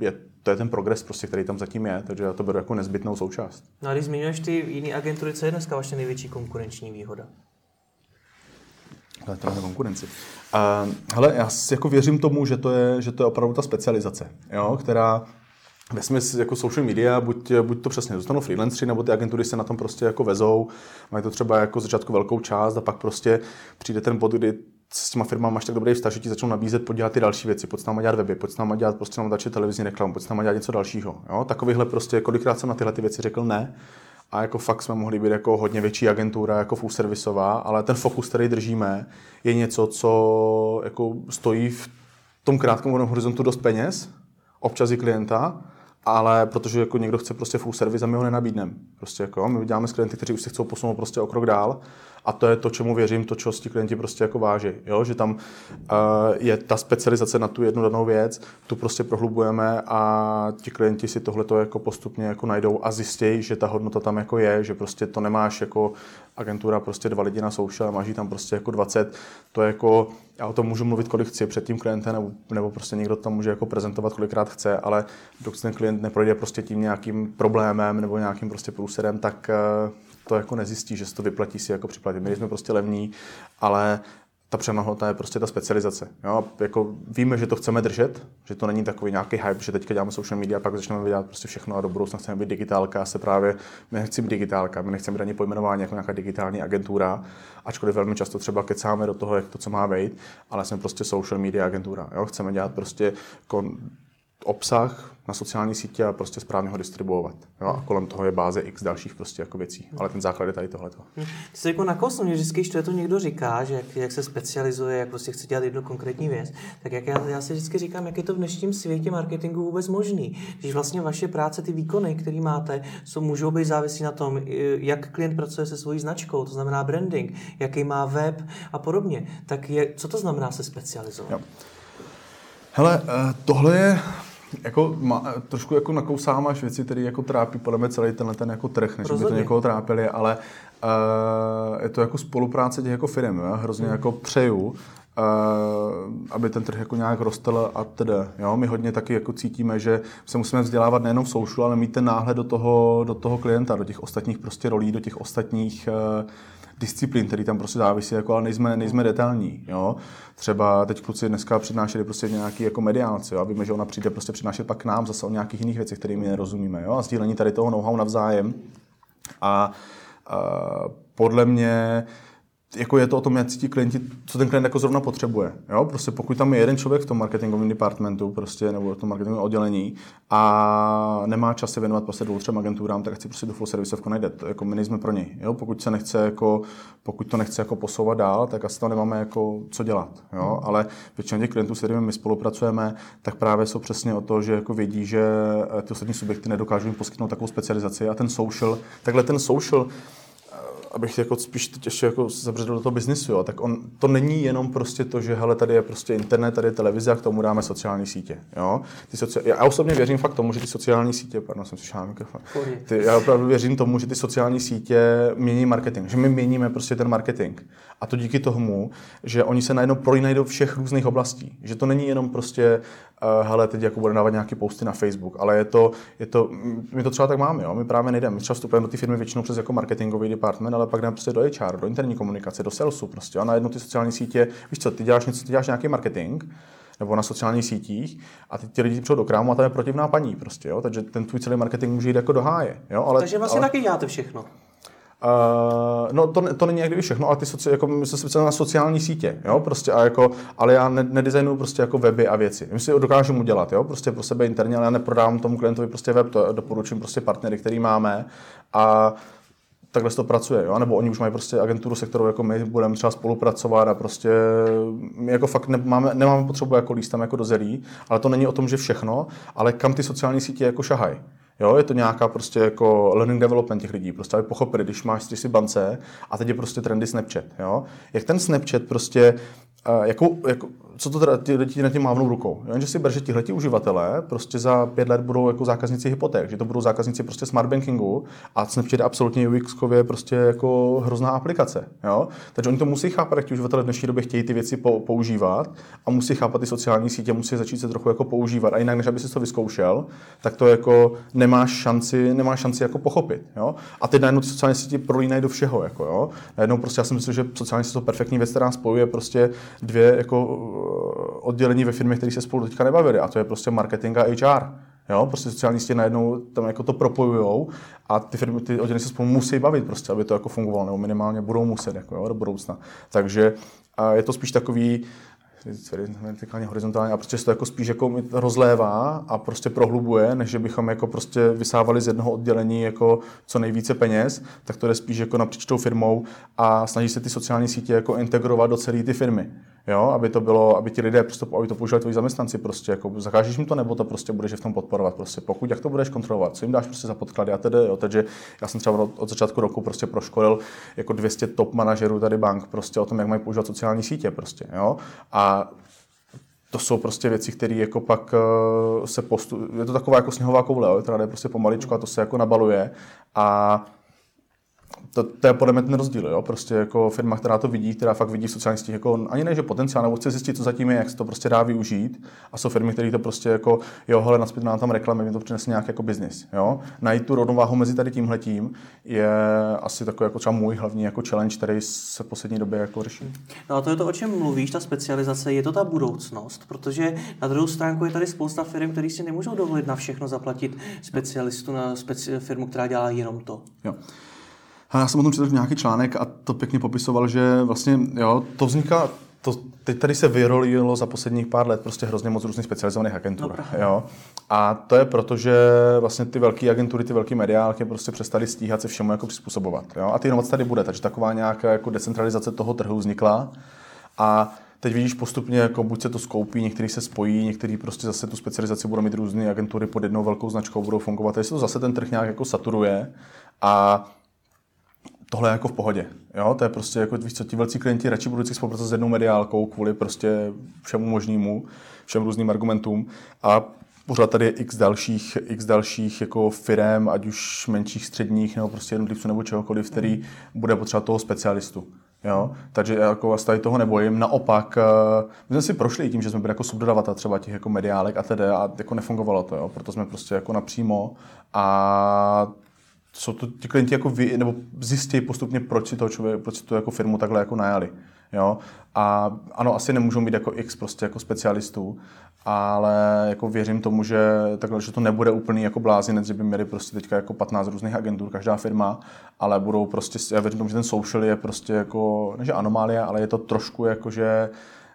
je, to je ten progres, prostě, který tam zatím je, takže já to beru jako nezbytnou součást. No a když zmiňuješ ty jiné agentury, co je dneska vaše největší konkurenční výhoda? Ale to je konkurenci. Uh, hele, já jako věřím tomu, že to je, že to je opravdu ta specializace, jo, která ve smyslu jako social media, buď, buď to přesně zůstanou freelanceri, nebo ty agentury se na tom prostě jako vezou, mají to třeba jako začátku velkou část a pak prostě přijde ten bod, kdy s těma firmama máš tak dobrý vztah, že ti začnou nabízet podělat ty další věci, pojď s náma dělat weby, pojď s náma dělat prostě nám televizní reklamu, pojď s náma dělat něco dalšího. Jo? Takovýhle prostě, kolikrát jsem na tyhle ty věci řekl ne, a jako fakt jsme mohli být jako hodně větší agentura, jako full servisová, ale ten fokus, který držíme, je něco, co jako stojí v tom krátkém horizontu dost peněz, občas i klienta, ale protože jako někdo chce prostě full service a my ho nenabídneme. Prostě jako, my děláme s klienty, kteří už se chcou posunout prostě o krok dál a to je to, čemu věřím, to, čeho ti klienti prostě jako váží. Jo? Že tam uh, je ta specializace na tu jednu danou věc, tu prostě prohlubujeme a ti klienti si tohle jako postupně jako najdou a zjistějí, že ta hodnota tam jako je, že prostě to nemáš jako agentura prostě dva lidi na social, máš tam prostě jako 20, to je jako, já o tom můžu mluvit, kolik chci před tím klientem, nebo, nebo prostě někdo tam může jako prezentovat, kolikrát chce, ale dokud ten klient neprojde prostě tím nějakým problémem nebo nějakým prostě průserem, tak uh, to jako nezjistí, že se to vyplatí si jako připlatit. My jsme prostě levní, ale ta přenahodnota je prostě ta specializace. Jo? Jako víme, že to chceme držet, že to není takový nějaký hype, že teďka děláme social media a pak začneme dělat prostě všechno a do budoucna chceme být digitálka se právě, my nechceme digitálka, my nechceme být ani pojmenování jako nějaká digitální agentura, ačkoliv velmi často třeba kecáme do toho, jak to, co má být, ale jsme prostě social media agentura. Jo? Chceme dělat prostě kon, obsah na sociální sítě a prostě správně ho distribuovat. Jo? A kolem toho je báze x dalších prostě jako věcí. Ale ten základ je tady tohleto. Ty jsi jako nakousl, mě vždycky, když to někdo říká, že jak, jak, se specializuje, jak prostě chce dělat jednu konkrétní věc, tak jak já, já si vždycky říkám, jak je to v dnešním světě marketingu vůbec možný. Když vlastně vaše práce, ty výkony, které máte, jsou, můžou být závislí na tom, jak klient pracuje se svojí značkou, to znamená branding, jaký má web a podobně. Tak je, co to znamená se specializovat? Jo. Hele, eh, tohle je jako má, trošku jako nakousáváš věci, které jako trápí podle mě celý tenhle ten jako trh, než by to někoho trápili, ale uh, je to jako spolupráce těch jako firm, jo? hrozně hmm. jako přeju, uh, aby ten trh jako nějak rostl a tedy. Jo? My hodně taky jako cítíme, že se musíme vzdělávat nejenom v social, ale mít ten náhled do toho, do toho klienta, do těch ostatních prostě rolí, do těch ostatních uh, disciplín, který tam prostě závisí, jako, ale nejsme, nejsme detailní. Jo? Třeba teď kluci dneska přednášeli prostě nějaký jako mediálci, jo? a víme, že ona přijde prostě přednášet pak k nám zase o nějakých jiných věcech, kterými nerozumíme. Jo? A sdílení tady toho know-how navzájem. A, a podle mě jako je to o tom, jak cítí klienti, co ten klient jako zrovna potřebuje. Jo? Prostě pokud tam je jeden člověk v tom marketingovém departmentu prostě, nebo v tom marketingovém oddělení a nemá čas se věnovat prostě dvou, třem agenturám, tak chci prostě do full serviceovku najde. To, jako my nejsme pro něj. Jo? Pokud, se nechce jako, pokud to nechce jako posouvat dál, tak asi tam nemáme jako co dělat. Jo? Ale většina těch klientů, s kterými my spolupracujeme, tak právě jsou přesně o to, že jako vědí, že ty ostatní subjekty nedokážou jim poskytnout takovou specializaci a ten social, takhle ten social abych jako spíš teď ještě jako zabředl do toho biznisu, jo, tak on, to není jenom prostě to, že hele, tady je prostě internet, tady je televize a k tomu dáme sociální sítě. Jo. Ty soci... Já osobně věřím fakt tomu, že ty sociální sítě, pardon, jsem slyšel mikrofon. Ty, já opravdu věřím tomu, že ty sociální sítě mění marketing, že my měníme prostě ten marketing. A to díky tomu, že oni se najednou prolínají do všech různých oblastí. Že to není jenom prostě, uh, hele, teď jako bude dávat nějaké posty na Facebook, ale je to, je to, my to třeba tak máme, jo? my právě nejdeme, my třeba vstupujeme do té firmy většinou přes jako marketingový department, ale pak jdeme prostě do HR, do interní komunikace, do salesu prostě, a najednou ty sociální sítě, víš co, ty děláš něco, ty děláš nějaký marketing, nebo na sociálních sítích a teď ti lidi přijdou do krámu a tam je protivná paní prostě, jo? takže ten tvůj celý marketing může jít jako do háje. Jo? Ale, takže vlastně ale... taky děláte všechno. Uh, no to, to není jak kdyby všechno, ale ty soci, jako my jsme se na sociální sítě, jo, prostě a jako, ale já ne, nedesignuju prostě jako weby a věci. My si dokážeme udělat, jo, prostě pro sebe interně, ale já neprodávám tomu klientovi prostě web, to doporučím prostě partnery, který máme a takhle to pracuje, jo? nebo oni už mají prostě agenturu, se kterou jako my budeme třeba spolupracovat a prostě my jako fakt nemáme, nemáme potřebu jako líst tam jako do zelí, ale to není o tom, že všechno, ale kam ty sociální sítě jako šahají. Jo, je to nějaká prostě jako learning development těch lidí, prostě aby pochopili, když máš si bance a teď je prostě trendy Snapchat, jo. Jak ten Snapchat prostě, uh, jako, jako, co to teda ty lidi na tím mávnou rukou. Jo? Že si ber, že tihleti uživatelé prostě za pět let budou jako zákazníci hypoték, že to budou zákazníci prostě smart bankingu a Snapchat je absolutně ux prostě jako hrozná aplikace. Jo? Takže oni to musí chápat, jak ti uživatelé v dnešní době chtějí ty věci používat a musí chápat ty sociální sítě, musí začít se trochu jako používat. A jinak, než aby si to vyzkoušel, tak to jako nemáš šanci, nemáš šanci jako pochopit. Jo? A ty najednou ty sociální sítě prolínají do všeho. Jako, jo? Najednou prostě já si myslím, že sociální sítě jsou perfektní věc, která spojuje prostě dvě jako oddělení ve firmě, které se spolu teďka nebavili, a to je prostě marketing a HR. Jo, prostě sociální sítě najednou tam jako to propojujou a ty firmy, ty oddělení se spolu musí bavit prostě, aby to jako fungovalo, nebo minimálně budou muset jako, jo, do budoucna. Takže a je to spíš takový, vertikálně, horizontálně a prostě se to jako spíš jako rozlévá a prostě prohlubuje, než že bychom jako prostě vysávali z jednoho oddělení jako co nejvíce peněz, tak to jde spíš jako napříč tou firmou a snaží se ty sociální sítě jako integrovat do celé ty firmy. Jo, aby to bylo, aby ti lidé prostě, aby to používali tvoji zaměstnanci prostě, jako zakážeš jim to, nebo to prostě budeš v tom podporovat prostě, pokud, jak to budeš kontrolovat, co jim dáš prostě za podklady a tedy, jo, takže já jsem třeba od, od začátku roku prostě proškolil jako 200 top manažerů tady bank prostě o tom, jak mají používat sociální sítě prostě, jo, a to jsou prostě věci, které jako pak uh, se postu... Je to taková jako sněhová koule, jo, která jde prostě pomaličku a to se jako nabaluje. A to, to je podle mě ten rozdíl, jo? prostě jako firma, která to vidí, která fakt vidí v sociálních sítích jako ani ne, že potenciál, nebo chce zjistit, co zatím je, jak se to prostě dá využít a jsou firmy, které to prostě jako, jo, hele, naspět nám tam reklamy, mi to přinese nějaký jako biznis, jo. Najít tu rovnováhu mezi tady tímhletím je asi takový jako třeba můj hlavní jako challenge, který se v poslední době jako řeší. No a to je to, o čem mluvíš, ta specializace, je to ta budoucnost, protože na druhou stránku je tady spousta firm, které si nemůžou dovolit na všechno zaplatit specialistu na speci- firmu, která dělá jenom to. Jo. A já jsem o tom četl nějaký článek a to pěkně popisoval, že vlastně jo, to vzniká, to, teď tady se vyrolilo za posledních pár let prostě hrozně moc různých specializovaných agentur. No, jo. A to je proto, že vlastně ty velké agentury, ty velké mediálky prostě přestali stíhat se všemu jako přizpůsobovat. Jo. A ty inovace tady bude, takže taková nějaká jako decentralizace toho trhu vznikla. A teď vidíš postupně, jako buď se to skoupí, některý se spojí, některý prostě zase tu specializaci budou mít různé agentury pod jednou velkou značkou, budou fungovat. Takže se to zase ten trh nějak jako saturuje. A tohle je jako v pohodě. Jo? To je prostě jako, víš co, ti velcí klienti radši budou si spolupracovat s jednou mediálkou kvůli prostě všemu možnému, všem různým argumentům a pořád tady je x dalších, x dalších jako firm, ať už menších, středních, nebo prostě jednotlivců nebo čehokoliv, který bude potřebovat toho specialistu. Jo? Takže jako vás tady toho nebojím. Naopak, eh, my jsme si prošli tím, že jsme byli jako subdodavatel třeba těch jako mediálek a tedy a jako nefungovalo to, jo? proto jsme prostě jako napřímo a co to ti klienti jako vy, nebo zjistí postupně, proč si toho člověk, proč si to jako firmu takhle jako najali. Jo? A ano, asi nemůžou být jako X prostě jako specialistů, ale jako věřím tomu, že, takhle, že to nebude úplný jako blázinec, že by měli prostě teďka jako 15 různých agentur, každá firma, ale budou prostě, já věřím tomu, že ten social je prostě jako, než anomálie, ale je to trošku jako, že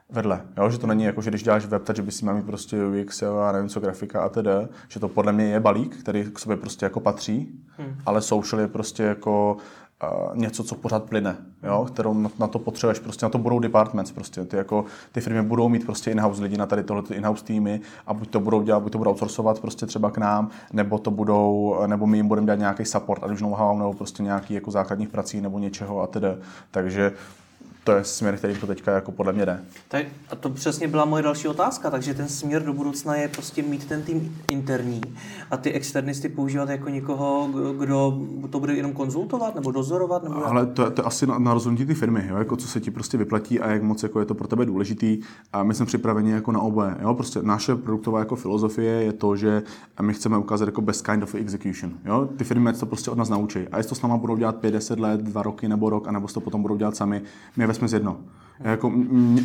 vedle. Jo? Že to není jako, že když děláš web, takže by si měl mít prostě UX a nevím co, grafika a tedy. Že to podle mě je balík, který k sobě prostě jako patří, hmm. ale social je prostě jako uh, něco, co pořád plyne, jo, kterou na, na, to potřebuješ, prostě na to budou departments, prostě ty, jako, ty firmy budou mít prostě in-house lidi na tady tohle in-house týmy a buď to budou dělat, buď to budou outsourcovat prostě třeba k nám, nebo to budou, nebo my jim budeme dělat nějaký support, ať už know-how, nebo prostě nějaký jako základních prací nebo něčeho a tedy. Takže to je směr, který to teďka jako podle mě jde. Tak, a to přesně byla moje další otázka, takže ten směr do budoucna je prostě mít ten tým interní a ty externisty používat jako někoho, kdo to bude jenom konzultovat nebo dozorovat? Nebo Ale to, to je asi na, na rozhodnutí ty firmy, jo? Jako co se ti prostě vyplatí a jak moc jako je to pro tebe důležitý. A my jsme připraveni jako na oboje. Jo? Prostě naše produktová jako filozofie je to, že my chceme ukázat jako best kind of execution. Jo? Ty firmy to prostě od nás naučí. A jestli to s náma budou dělat 5-10 let, 2 roky nebo rok, anebo to potom budou dělat sami, my z jedno. Jako,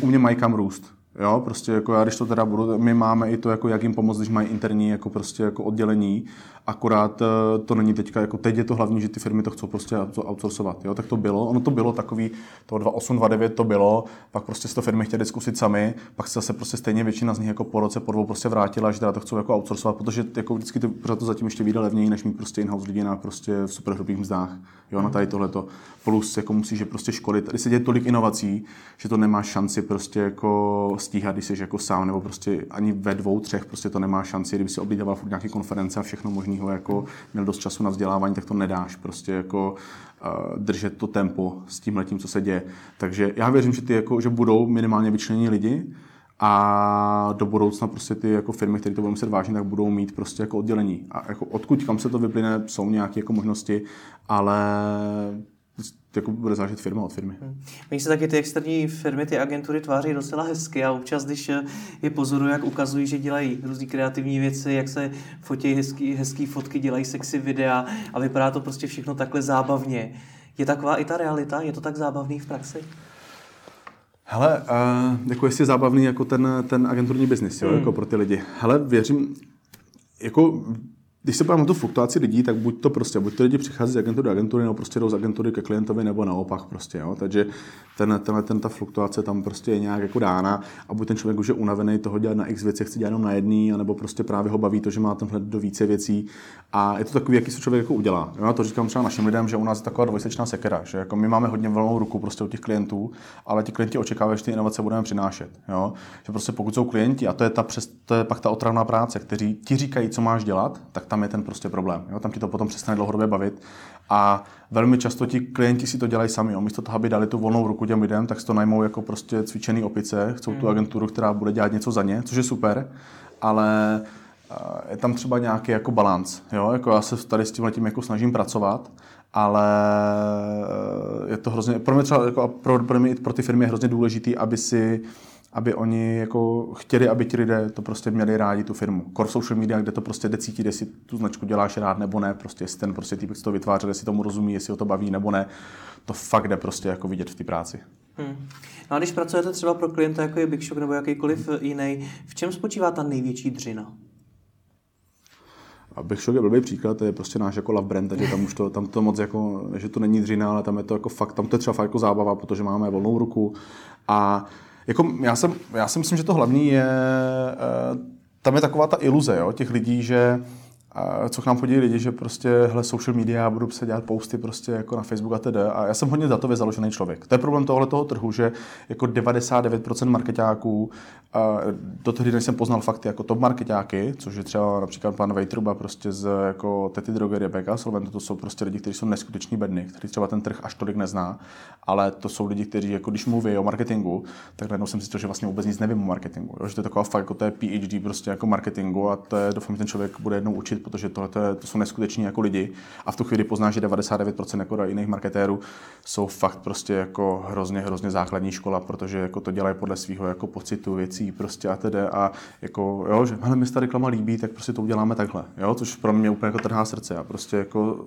u mě mají kam růst. Jo, prostě jako já, když to teda budu, my máme i to, jako jak jim pomoct, když mají interní jako prostě jako oddělení, akorát eh, to není teďka, jako teď je to hlavní, že ty firmy to chcou prostě outsourcovat, jo, tak to bylo, ono to bylo takový, to 28, 29 to bylo, pak prostě to firmy chtěli zkusit sami, pak se zase prostě stejně většina z nich jako po roce, po dvou prostě vrátila, že teda to chcou jako outsourcovat, protože jako vždycky to, pořád to zatím ještě vyjde levněji, než mít prostě in-house lidi na prostě v super hrubých mzdách, jo, na tady tohleto. Plus jako musíš že prostě školit, tady se děje tolik inovací, že to nemá šanci prostě jako stíhat, když jsi jako sám, nebo prostě ani ve dvou, třech prostě to nemá šanci, kdyby si oblídával furt nějaké konference a všechno možného, jako měl dost času na vzdělávání, tak to nedáš prostě jako uh, držet to tempo s tím letím, co se děje. Takže já věřím, že ty jako, že budou minimálně vyčlení lidi, a do budoucna prostě ty jako firmy, které to budou muset vážit, tak budou mít prostě jako oddělení. A jako odkud kam se to vyplyne, jsou nějaké jako možnosti, ale jako bude záležet firma od firmy. Hmm. Mně se taky ty externí firmy, ty agentury tváří docela hezky a občas, když je pozoru, jak ukazují, že dělají různé kreativní věci, jak se fotí hezký, hezký fotky, dělají sexy videa a vypadá to prostě všechno takhle zábavně. Je taková i ta realita? Je to tak zábavný v praxi? Hele, uh, jako jestli je zábavný jako ten, ten agenturní biznis, jo, hmm. jako pro ty lidi. Hele, věřím, jako když se podívám na tu fluktuaci lidí, tak buď to prostě, buď to lidi přichází z agentury do agentury, nebo prostě jdou z agentury ke klientovi, nebo naopak prostě, jo. Takže ten, ten, ten, ta fluktuace tam prostě je nějak jako dána a buď ten člověk už je unavený toho dělat na x věci, chce dělat jenom na jedný, nebo prostě právě ho baví to, že má tenhle do více věcí a je to takový, jaký se člověk jako udělá. Jo? Já to říkám třeba našim lidem, že u nás je taková dvojsečná sekera, že jako my máme hodně volnou ruku prostě u těch klientů, ale ti klienti očekávají, že ty inovace budeme přinášet. Jo? Že prostě pokud jsou klienti, a to je, ta přes, to je pak ta otravná práce, kteří ti říkají, co máš dělat, tak tam je ten prostě problém. Jo? Tam ti to potom přestane dlouhodobě bavit. A velmi často ti klienti si to dělají sami. Jo? Místo toho, aby dali tu volnou ruku těm lidem, tak si to najmou jako prostě cvičený opice, chcou tu hmm. agenturu, která bude dělat něco za ně, což je super, ale je tam třeba nějaký jako balans. Jo? Jako já se tady s tím letím jako snažím pracovat, ale eh, je to hrozně, pro mě třeba jako pro, pro, mě, pro ty firmy je hrozně důležitý, aby si aby oni jako chtěli, aby ti lidé to prostě měli rádi tu firmu. Core social media, kde to prostě jde cítit, jestli tu značku děláš rád nebo ne, prostě jestli ten prostě týpek to vytvářel, jestli tomu rozumí, jestli ho to baví nebo ne, to fakt jde prostě jako vidět v té práci. Hmm. No a když pracujete třeba pro klienta, jako je Big Shop nebo jakýkoliv jiný, v čem spočívá ta největší dřina? A Big Shop je blbý příklad, to je prostě náš jako love brand, takže tam už to, tam to moc jako, že to není dřina, ale tam je to jako fakt, tam to je třeba fakt jako zábava, protože máme volnou ruku a jako já, jsem, já si myslím, že to hlavní je, eh, tam je taková ta iluze jo, těch lidí, že a co k nám chodí lidi, že prostě hle, social media, budu se dělat posty prostě jako na Facebook a td. A já jsem hodně datově založený člověk. To je problém tohle toho trhu, že jako 99% marketáků, do tehdy, než jsem poznal fakty jako top marketáky, což je třeba například pan Vejtruba prostě z jako Tety Drogerie Beka, Solventu, to jsou prostě lidi, kteří jsou neskuteční bedny, kteří třeba ten trh až tolik nezná, ale to jsou lidi, kteří jako když mluví o marketingu, tak najednou jsem si to, že vlastně vůbec nic nevím o marketingu. Jo? Že to je taková fakt jako to je PhD prostě jako marketingu a to je, doufám, že ten člověk bude jednou učit protože tohle to jsou neskuteční jako lidi a v tu chvíli poznáš, že 99% jako jiných marketérů jsou fakt prostě jako hrozně, hrozně základní škola, protože jako to dělají podle svého jako pocitu věcí prostě a tedy a jako jo, že hele, mi se ta reklama líbí, tak prostě to uděláme takhle, jo, což pro mě úplně jako trhá srdce a prostě jako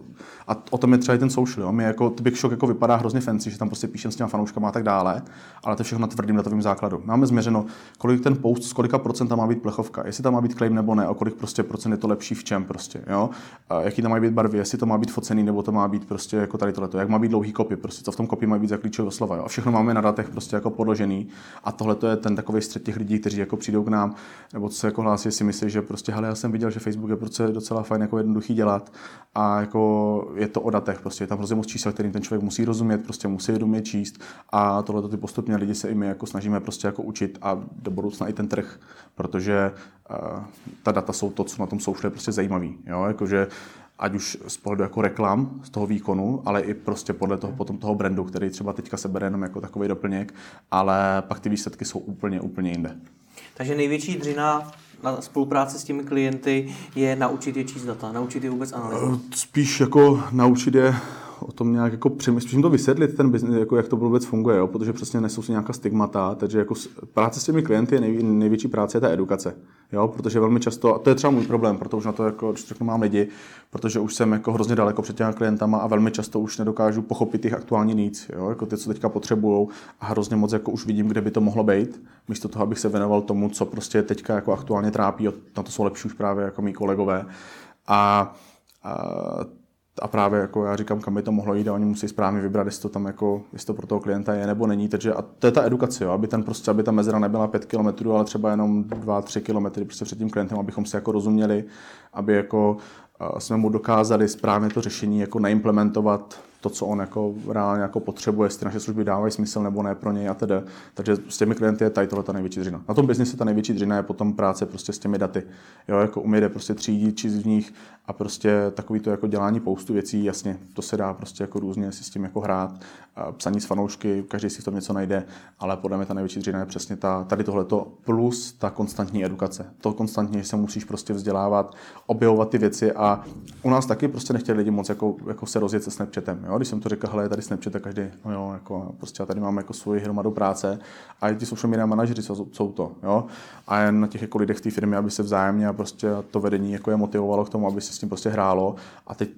a o tom je třeba i ten social, jo, my jako Big Shock jako vypadá hrozně fancy, že tam prostě píšem s těma fanouškama a tak dále, ale to je všechno na tvrdým datovým základu. Máme změřeno, kolik ten post, z kolika procenta má být plechovka, jestli tam má být claim nebo ne, o kolik prostě procent je to lepší v čem prostě, jo. A jaký tam mají být barvy, jestli to má být focený, nebo to má být prostě jako tady tohleto, jak má být dlouhý kopy, prostě co v tom kopii má být za klíčové slova, jo. A všechno máme na datech prostě jako podložený. A tohle je ten takový střed těch lidí, kteří jako přijdou k nám, nebo co se jako hlásí, si myslí, že prostě, hele, já jsem viděl, že Facebook je prostě docela fajn jako jednoduchý dělat a jako je to o datech, prostě je tam hrozně moc čísel, kterým ten člověk musí rozumět, prostě musí je umět číst a tohle ty postupně lidi se i my jako snažíme prostě jako učit a do budoucna i ten trh, protože uh, ta data jsou to, co na tom social je prostě zajímavý, jo, jakože ať už z pohledu jako reklam, z toho výkonu, ale i prostě podle toho, potom toho brandu, který třeba teďka se bere jenom jako takový doplněk, ale pak ty výsledky jsou úplně, úplně jinde. Takže největší dřina na spolupráci s těmi klienty je naučit je číst data, naučit je vůbec analyzovat? Spíš jako naučit je o tom nějak jako přemýšlím, to vysvětlit, ten business, jako jak to vůbec funguje, jo? protože přesně nesou si nějaká stigmata, takže jako práce s těmi klienty je nej, největší práce je ta edukace, jo? protože velmi často, a to je třeba můj problém, protože už na to jako, řeknu, mám lidi, protože už jsem jako hrozně daleko před těmi klientama a velmi často už nedokážu pochopit jejich aktuální nic, jo? jako ty, co teďka potřebují a hrozně moc jako už vidím, kde by to mohlo být, místo toho, abych se věnoval tomu, co prostě teďka jako aktuálně trápí, na to jsou lepší už právě jako mý kolegové. A, a a právě jako já říkám, kam by to mohlo jít a oni musí správně vybrat, jestli to tam jako, jestli to pro toho klienta je nebo není. Takže a to je ta edukace, jo, aby ten prostě, aby ta mezera nebyla 5 km, ale třeba jenom 2-3 km prostě před tím klientem, abychom si jako rozuměli, aby jako jsme mu dokázali správně to řešení jako naimplementovat to, co on jako reálně jako potřebuje, jestli naše služby dávají smysl nebo ne pro něj a tedy. Takže s těmi klienty je tady tohle ta největší dřina. Na tom biznesu ta největší dřina je potom práce prostě s těmi daty. Jo, jako umět prostě třídit, číst v nich a prostě takový to jako dělání poustu věcí, jasně, to se dá prostě jako různě si s tím jako hrát, psaní s fanoušky, každý si v tom něco najde, ale podle mě ta největší dřina je přesně ta, tady tohleto plus ta konstantní edukace. To konstantně, že se musíš prostě vzdělávat, objevovat ty věci a u nás taky prostě nechtěli lidi moc jako, jako se rozjet se Snapchatem. Jo? Když jsem to řekl, hele, tady Snapchat, každý, no jo, jako, prostě já tady mám jako svoji hromadu práce a i ti social media manažeři jsou, jsou to. Jo? A jen na těch jako lidech v té firmě, aby se vzájemně a prostě to vedení jako je motivovalo k tomu, aby se s tím prostě hrálo. A teď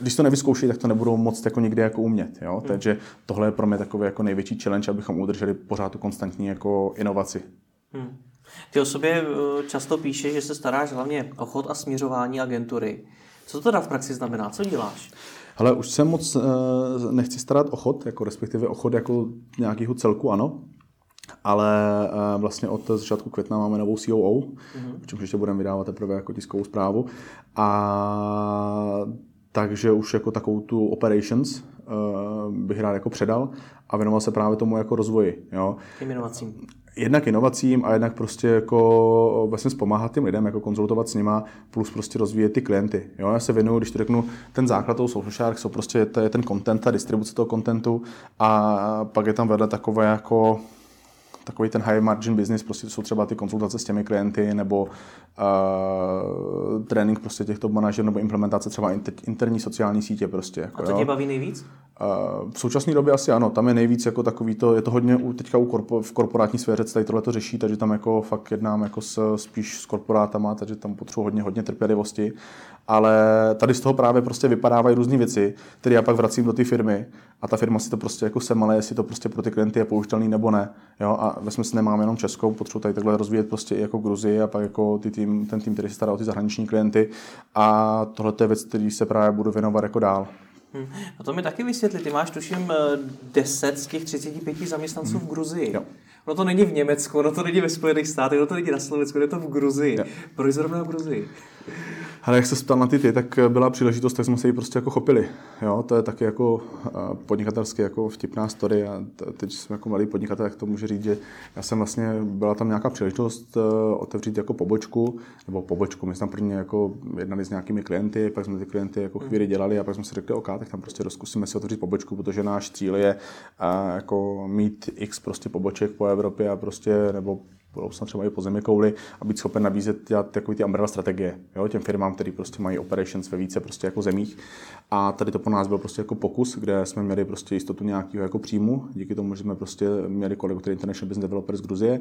když to nevyzkouší, tak to nebudou moc jako nikdy jako umět. Jo? Hmm. Takže tohle je pro mě takový jako největší challenge, abychom udrželi pořád tu konstantní jako inovaci. Hmm. Ty o sobě eh, často píšeš, že se staráš hlavně o chod a směřování agentury. Co to teda v praxi znamená? Co děláš? Ale už se moc uh, nechci starat o chod, jako respektive o chod jako nějakého celku, ano. Ale uh, vlastně od začátku května máme novou COO, mm-hmm. čímž ještě budeme vydávat teprve jako tiskovou zprávu. A takže už jako takovou tu operations bych rád jako předal a věnoval se právě tomu jako rozvoji. Jo. inovacím. Jednak inovacím a jednak prostě jako vlastně pomáhat těm lidem, jako konzultovat s nima, plus prostě rozvíjet ty klienty. Jo. Já se věnuju, když to řeknu, ten základ toho Social Shark jsou prostě to je ten content, ta distribuce toho contentu a pak je tam vedle takové jako takový ten high margin business, prostě to jsou třeba ty konzultace s těmi klienty nebo uh, trénink prostě těchto manažerů nebo implementace třeba interní sociální sítě prostě. Jako, A to tě baví nejvíc? Uh, v současné době asi ano, tam je nejvíc jako takový to, je to hodně teďka u korpo, v korporátní sféře tady tohle to řeší, takže tam jako fakt jednám jako s, spíš s korporátama, takže tam potřebuji hodně, hodně trpělivosti ale tady z toho právě prostě vypadávají různé věci, které já pak vracím do té firmy a ta firma si to prostě jako semale, jestli to prostě pro ty klienty je použitelný nebo ne. Jo? A ve smyslu nemám jenom Českou, potřebuji tady takhle rozvíjet prostě i jako Gruzii a pak jako ty tým, ten tým, který se stará o ty zahraniční klienty a tohle je věc, který se právě budu věnovat jako dál. Hmm. No to mi taky vysvětli. Ty máš tuším 10 z těch 35 zaměstnanců hmm. v Gruzii. Jo. No to není v Německu, no to není ve Spojených státech, no to není na Slovensku, je to v Gruzii. Jo. Proč zrovna v Gruzii? Ale jak se ptal na ty ty, tak byla příležitost, tak jsme se ji prostě jako chopili. Jo, to je taky jako podnikatelské jako vtipná story a teď jsme jako malý podnikatel, jak to může říct, že já jsem vlastně, byla tam nějaká příležitost e, otevřít jako pobočku, nebo pobočku, my jsme tam prvně jako jednali s nějakými klienty, pak jsme ty klienty jako chvíli dělali a pak jsme si řekli, OK, tak tam prostě rozkusíme si otevřít pobočku, protože náš cíl je jako mít x prostě poboček po Evropě a prostě, nebo budoucna třeba i po zemi kouli a být schopen nabízet dělat takové ty umbrella strategie jo, těm firmám, které prostě mají operations ve více prostě jako zemích. A tady to po nás byl prostě jako pokus, kde jsme měli prostě jistotu nějakého jako příjmu, díky tomu, že jsme prostě měli kolegu, který International Business Developer z Gruzie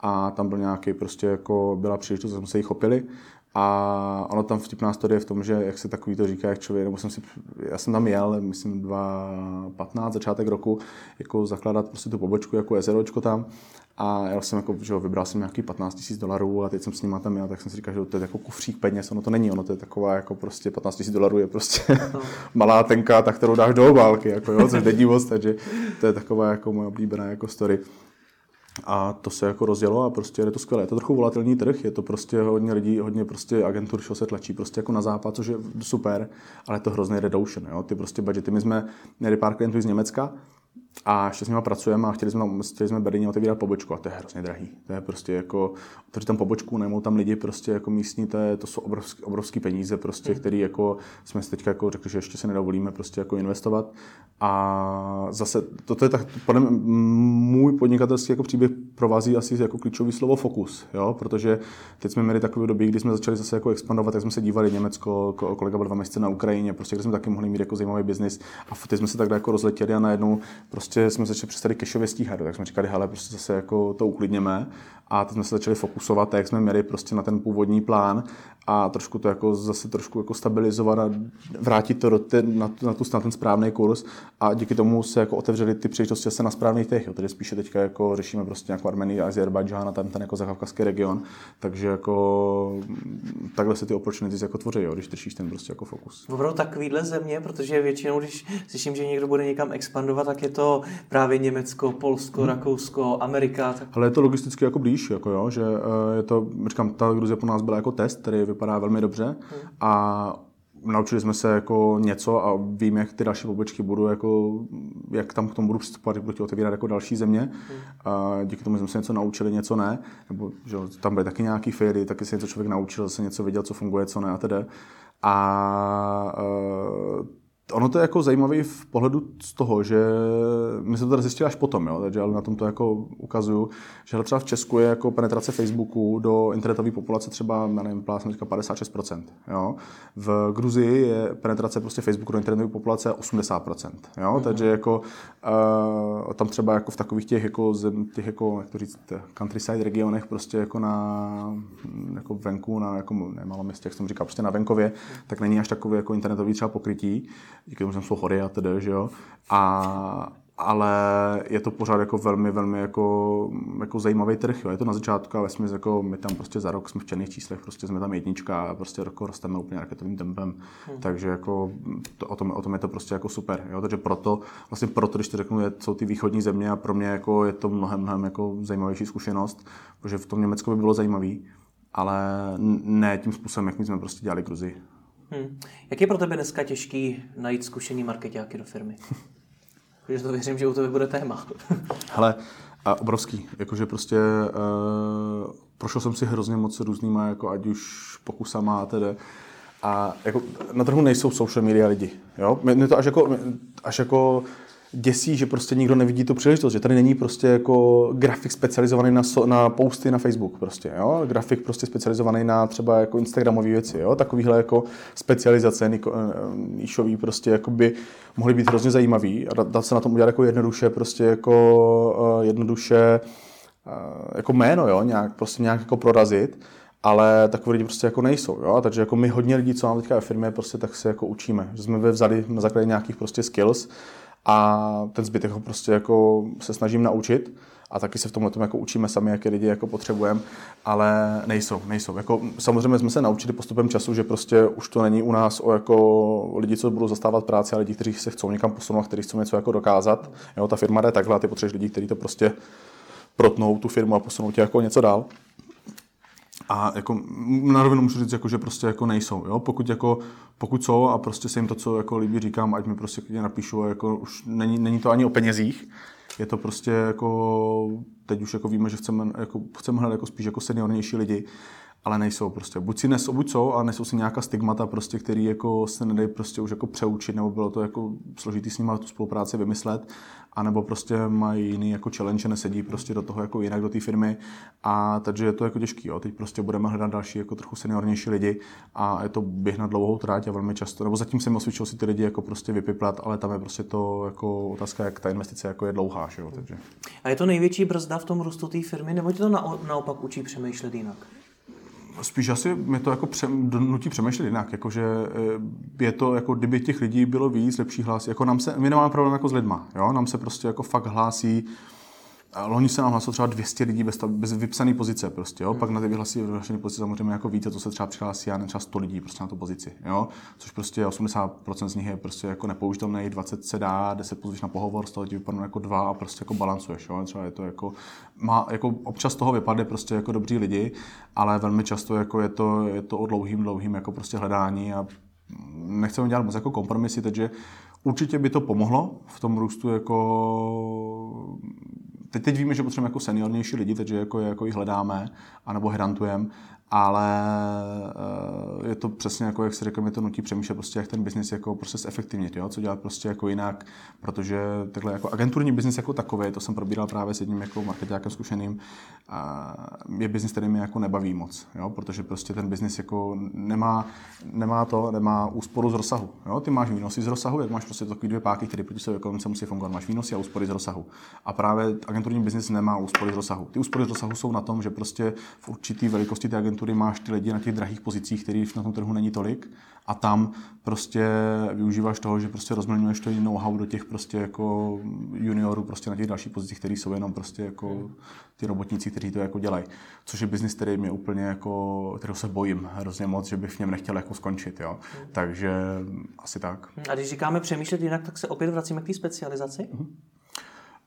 a tam byl nějaký prostě jako byla příležitost, že jsme se jich chopili A ono tam vtipná story je v tom, že jak se takový to říká, jak člověk, nebo jsem si, já jsem tam jel, myslím 2015, začátek roku, jako zakládat prostě tu pobočku jako SROčko tam a já jsem jako, že jo, vybral jsem nějaký 15 000 dolarů a teď jsem s nimi tam jel, tak jsem si říkal, že to je jako kufřík peněz, ono to není, ono to je taková jako prostě 15 000 dolarů je prostě no. *laughs* malá tenka, ta, kterou dáš do obálky, jako jo, což není moc, takže to je taková jako moje oblíbená jako story. A to se jako rozjelo a prostě je to skvělé. Je to trochu volatilní trh, je to prostě hodně lidí, hodně prostě agentur, co se tlačí prostě jako na západ, což je super, ale je to hrozný redoušen, jo. Ty prostě budgety, my jsme měli pár klientů z Německa, a ještě s nimi pracujeme a chtěli jsme, chtěli jsme Berlíně otevírat pobočku a to je hrozně drahý. To je prostě jako, otevřít tam pobočku, najmou tam lidi prostě jako místní, to, je, to jsou obrovské, obrovské peníze prostě, hmm. který jako jsme si teďka jako řekli, že ještě se nedovolíme prostě jako investovat. A zase, toto je tak, podle mě, můj podnikatelský jako příběh provází asi jako klíčový slovo fokus, jo? protože teď jsme měli takové doby, kdy jsme začali zase jako expandovat, tak jsme se dívali Německo, kolega byl dva měsíce na Ukrajině, prostě kde jsme taky mohli mít jako zajímavý biznis a teď jsme se takhle jako rozletěli a najednou prostě prostě jsme začali přestali kešově stíhat, tak jsme říkali, hele, prostě zase jako to uklidněme a teď jsme se začali fokusovat, jak jsme měli prostě na ten původní plán a trošku to jako zase trošku jako stabilizovat a vrátit to do te, na, na, tu, na ten správný kurz a díky tomu se jako otevřely ty příležitosti se na správný těch, takže spíše teďka jako řešíme prostě nějakou Armenii, Azerbajdžán a tam ten jako zakavkazský region, takže jako takhle se ty opportunities jako tvoří, jo, když držíš ten prostě jako fokus. Opravdu takovýhle země, protože většinou, když slyším, že někdo bude někam expandovat, tak je to právě Německo, Polsko, hmm. Rakousko, Amerika. Tak... Ale je to logisticky jako blíž, jako jo, že eh, je to, říkám, ta Gruzie pro nás byla jako test, který vypadá velmi dobře hmm. a naučili jsme se jako něco a vím, jak ty další pobočky budou, jako, jak tam k tomu budu přistupovat, jak budu otevírat jako další země. Hmm. A díky tomu jsme se něco naučili, něco ne. Nebo že tam byly taky nějaký fairy, taky se něco člověk naučil, zase něco věděl, co funguje, co ne a tedy. A uh, ono to je jako zajímavé v pohledu z toho, že my jsme to tady zjistili až potom, jo, takže ale na tom to jako ukazuju, že třeba v Česku je jako penetrace Facebooku do internetové populace třeba, já nevím, říkal 56%. Jo. V Gruzii je penetrace prostě Facebooku do internetové populace 80%. Jo. Mm-hmm. Takže jako uh, tam třeba jako v takových těch jako, zem, těch jako, jak to říct, countryside regionech prostě jako na jako venku, na jako, ne, malom městě, jak jsem říkal, prostě na venkově, tak není až takové jako internetový třeba pokrytí díky tomu, že jsou hory a tedy, že jo. A, ale je to pořád jako velmi, velmi jako, jako zajímavý trh. Jo. Je to na začátku a ve smyslu, jako my tam prostě za rok jsme v černých číslech, prostě jsme tam jednička a prostě jako rosteme úplně raketovým tempem. Hmm. Takže jako to, o, tom, o tom, je to prostě jako super. Jo. Takže proto, vlastně proto, když to řeknu, je, jsou ty východní země a pro mě jako je to mnohem, mnohem jako zajímavější zkušenost, protože v tom Německu by bylo zajímavý, ale ne tím způsobem, jak my jsme prostě dělali Gruzi. Hmm. Jak je pro tebe dneska těžký najít zkušený marketáky do firmy? *laughs* Protože to věřím, že u tebe bude téma. *laughs* Hele, a obrovský. Jakože prostě uh, prošel jsem si hrozně moc různýma, jako ať už pokusama a tedy. A jako na trhu nejsou social media lidi. Jo? Mě to až jako, až jako děsí, že prostě nikdo nevidí tu příležitost, že tady není prostě jako grafik specializovaný na, so, na posty na Facebook prostě, jo? grafik prostě specializovaný na třeba jako Instagramové věci, jo? takovýhle jako specializace eh, nišový prostě jako by mohly být hrozně zajímavý a dát se na tom udělat jako jednoduše prostě jako uh, jednoduše jako jméno, jo? Nějak, prostě nějak jako prorazit ale takové lidi prostě jako nejsou, jo? takže jako my hodně lidí, co máme teďka ve firmě, prostě tak se jako učíme, že jsme vzali na základě nějakých prostě skills, a ten zbytek ho prostě jako se snažím naučit a taky se v tomhle jako učíme sami, jaké lidi jako potřebujeme, ale nejsou, nejsou. Jako, samozřejmě jsme se naučili postupem času, že prostě už to není u nás o jako lidi, co budou zastávat práci, ale lidi, kteří se chcou někam posunout, kteří chcou něco jako dokázat. Jo, ta firma jde takhle a ty potřebuješ lidi, kteří to prostě protnou tu firmu a posunou tě jako něco dál. A jako na rovinu můžu říct, jako, že prostě jako nejsou. Jo? Pokud, jako, pokud jsou a prostě se jim to, co jako líbí, říkám, ať mi prostě napíšu, jako už není, není, to ani o penězích, je to prostě jako, teď už jako víme, že chceme, jako, chceme hledat jako spíš jako seniornější lidi, ale nejsou prostě. Buď si nesou, buď jsou, a nesou si nějaká stigmata, prostě, který jako se nedají prostě už jako přeučit, nebo bylo to jako složitý s nimi tu spolupráci vymyslet, anebo prostě mají jiný jako challenge, nesedí prostě do toho jako jinak do té firmy a takže je to jako těžký. Jo. Teď prostě budeme hledat další jako trochu seniornější lidi a je to běh na dlouhou tráť a velmi často, nebo zatím jsem osvědčil si ty lidi jako prostě vypiplat, ale tam je prostě to jako otázka, jak ta investice jako je dlouhá. Že jo, takže. A je to největší brzda v tom růstu té firmy, nebo tě to na, naopak učí přemýšlet jinak? Spíš asi mi to jako pře, nutí přemýšlet jinak, jakože je to, jako kdyby těch lidí bylo víc, lepší hlas, jako nám se, my nemáme problém jako s lidma, jo? nám se prostě jako fakt hlásí loni se nám hlasilo třeba 200 lidí bez, bez vypsané pozice prostě, jo? pak na ty vyhlasy vyhlášené pozice samozřejmě jako více, to se třeba přihlásí, já nevím, třeba 100 lidí prostě na tu pozici, jo? což prostě 80% z nich je prostě jako nepoužitelný, 20 se dá, 10 pozvíš na pohovor, z toho ti vypadnou jako dva a prostě jako balancuješ, jo? třeba je to jako, má, jako občas toho vypadne prostě jako dobří lidi, ale velmi často jako je to, je to o dlouhým, dlouhým jako prostě hledání a nechceme dělat moc jako kompromisy, takže určitě by to pomohlo v tom růstu jako teď, teď víme, že potřebujeme jako seniornější lidi, takže jako, jako jich hledáme, anebo hrantujeme, ale eh, je to přesně jako, jak si řekl, mi to nutí přemýšlet prostě, jak ten biznis jako prostě zefektivnit, jo? co dělat prostě jako jinak, protože takhle jako agenturní biznis jako takový, to jsem probíral právě s jedním jako marketákem zkušeným, je biznis, který mě jako nebaví moc, jo? protože prostě ten biznis jako nemá, nemá to, nemá úsporu z rozsahu. Jo? Ty máš výnosy z rozsahu, jak máš prostě takový dvě páky, které proti sobě ekonomice musí fungovat. Máš výnosy a úspory z rozsahu. A právě agenturní biznis nemá úspory z rozsahu. Ty úspory z rozsahu jsou na tom, že prostě v určitý velikosti té agentury máš ty lidi na těch drahých pozicích, kterých na tom trhu není tolik a tam prostě využíváš toho, že prostě rozměňuješ to know-how do těch prostě jako juniorů prostě na těch dalších pozicích, které jsou jenom prostě jako ty robotníci, kteří to jako dělají. Což je biznis, který mě úplně jako, kterého se bojím hrozně moc, že bych v něm nechtěl jako skončit, jo. Takže asi tak. A když říkáme přemýšlet jinak, tak se opět vracíme k té specializaci? Mm-hmm.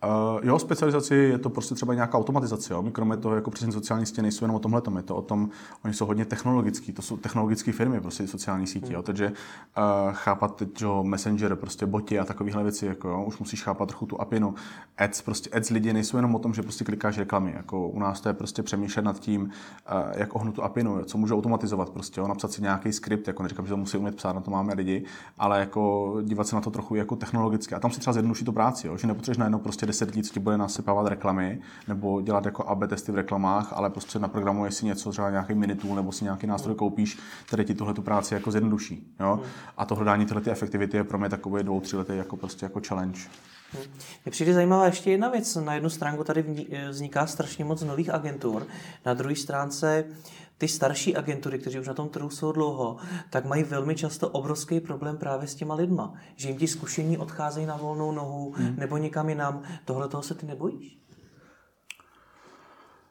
Uh, jo, specializaci je to prostě třeba nějaká automatizace. Jo? My kromě toho, jako přesně sociální sítě nejsou jenom o tomhle, je to o tom, oni jsou hodně technologický, to jsou technologické firmy, prostě sociální sítě. Hmm. Jo? Takže uh, chápat teď, že Messenger, prostě boti a takovéhle věci, jako, jo? už musíš chápat trochu tu apinu. Ads, prostě ads lidi nejsou jenom o tom, že prostě klikáš reklamy. Jako u nás to je prostě přemýšlet nad tím, uh, jak ohnout tu apinu, co můžu automatizovat, prostě, jo? napsat si nějaký skript, jako neříkám, že to musí umět psát, na to máme lidi, ale jako dívat se na to trochu jako technologicky. A tam si třeba zjednoduší to práci, jo? že nepotřebuješ najednou prostě 10 lidí, co ti bude nasypávat reklamy, nebo dělat jako AB testy v reklamách, ale prostě naprogramuješ si něco, třeba nějaký minitool, nebo si nějaký nástroj koupíš, který ti tuhle tu práci jako zjednoduší. Jo? A to hledání tyhle ty efektivity je pro mě takový dvou, tři lety jako prostě jako challenge. Mně přijde zajímavá ještě jedna věc. Na jednu stránku tady vzniká strašně moc nových agentur, na druhé stránce ty starší agentury, kteří už na tom trhu jsou dlouho, tak mají velmi často obrovský problém právě s těma lidma. Že jim ti zkušení odcházejí na volnou nohu hmm. nebo někam jinam. Tohle toho se ty nebojíš?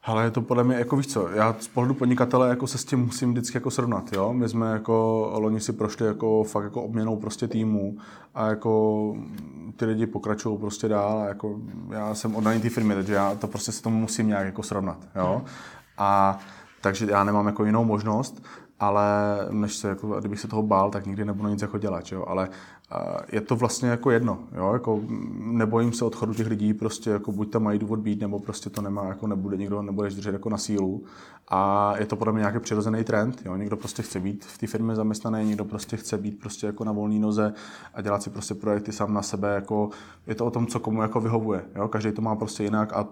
Ale je to podle mě, jako víš co, já z pohledu podnikatele jako se s tím musím vždycky jako srovnat, jo. My jsme jako loni si prošli jako fakt jako obměnou prostě týmu a jako ty lidi pokračují prostě dál a jako já jsem oddaný té firmy, takže já to prostě se tomu musím nějak jako srovnat, jo. Hmm. A takže já nemám jako jinou možnost, ale než se, jako, kdybych se toho bál, tak nikdy nebudu nic jako dělat, jo? ale je to vlastně jako jedno, jo? Jako, nebojím se odchodu těch lidí, prostě jako buď tam mají důvod být, nebo prostě to nemá, jako nebude, nikdo nebude držet jako na sílu a je to podle mě nějaký přirozený trend, jo? někdo prostě chce být v té firmě zaměstnaný, někdo prostě chce být prostě jako na volné noze a dělat si prostě projekty sám na sebe, jako je to o tom, co komu jako vyhovuje, jo? každý to má prostě jinak a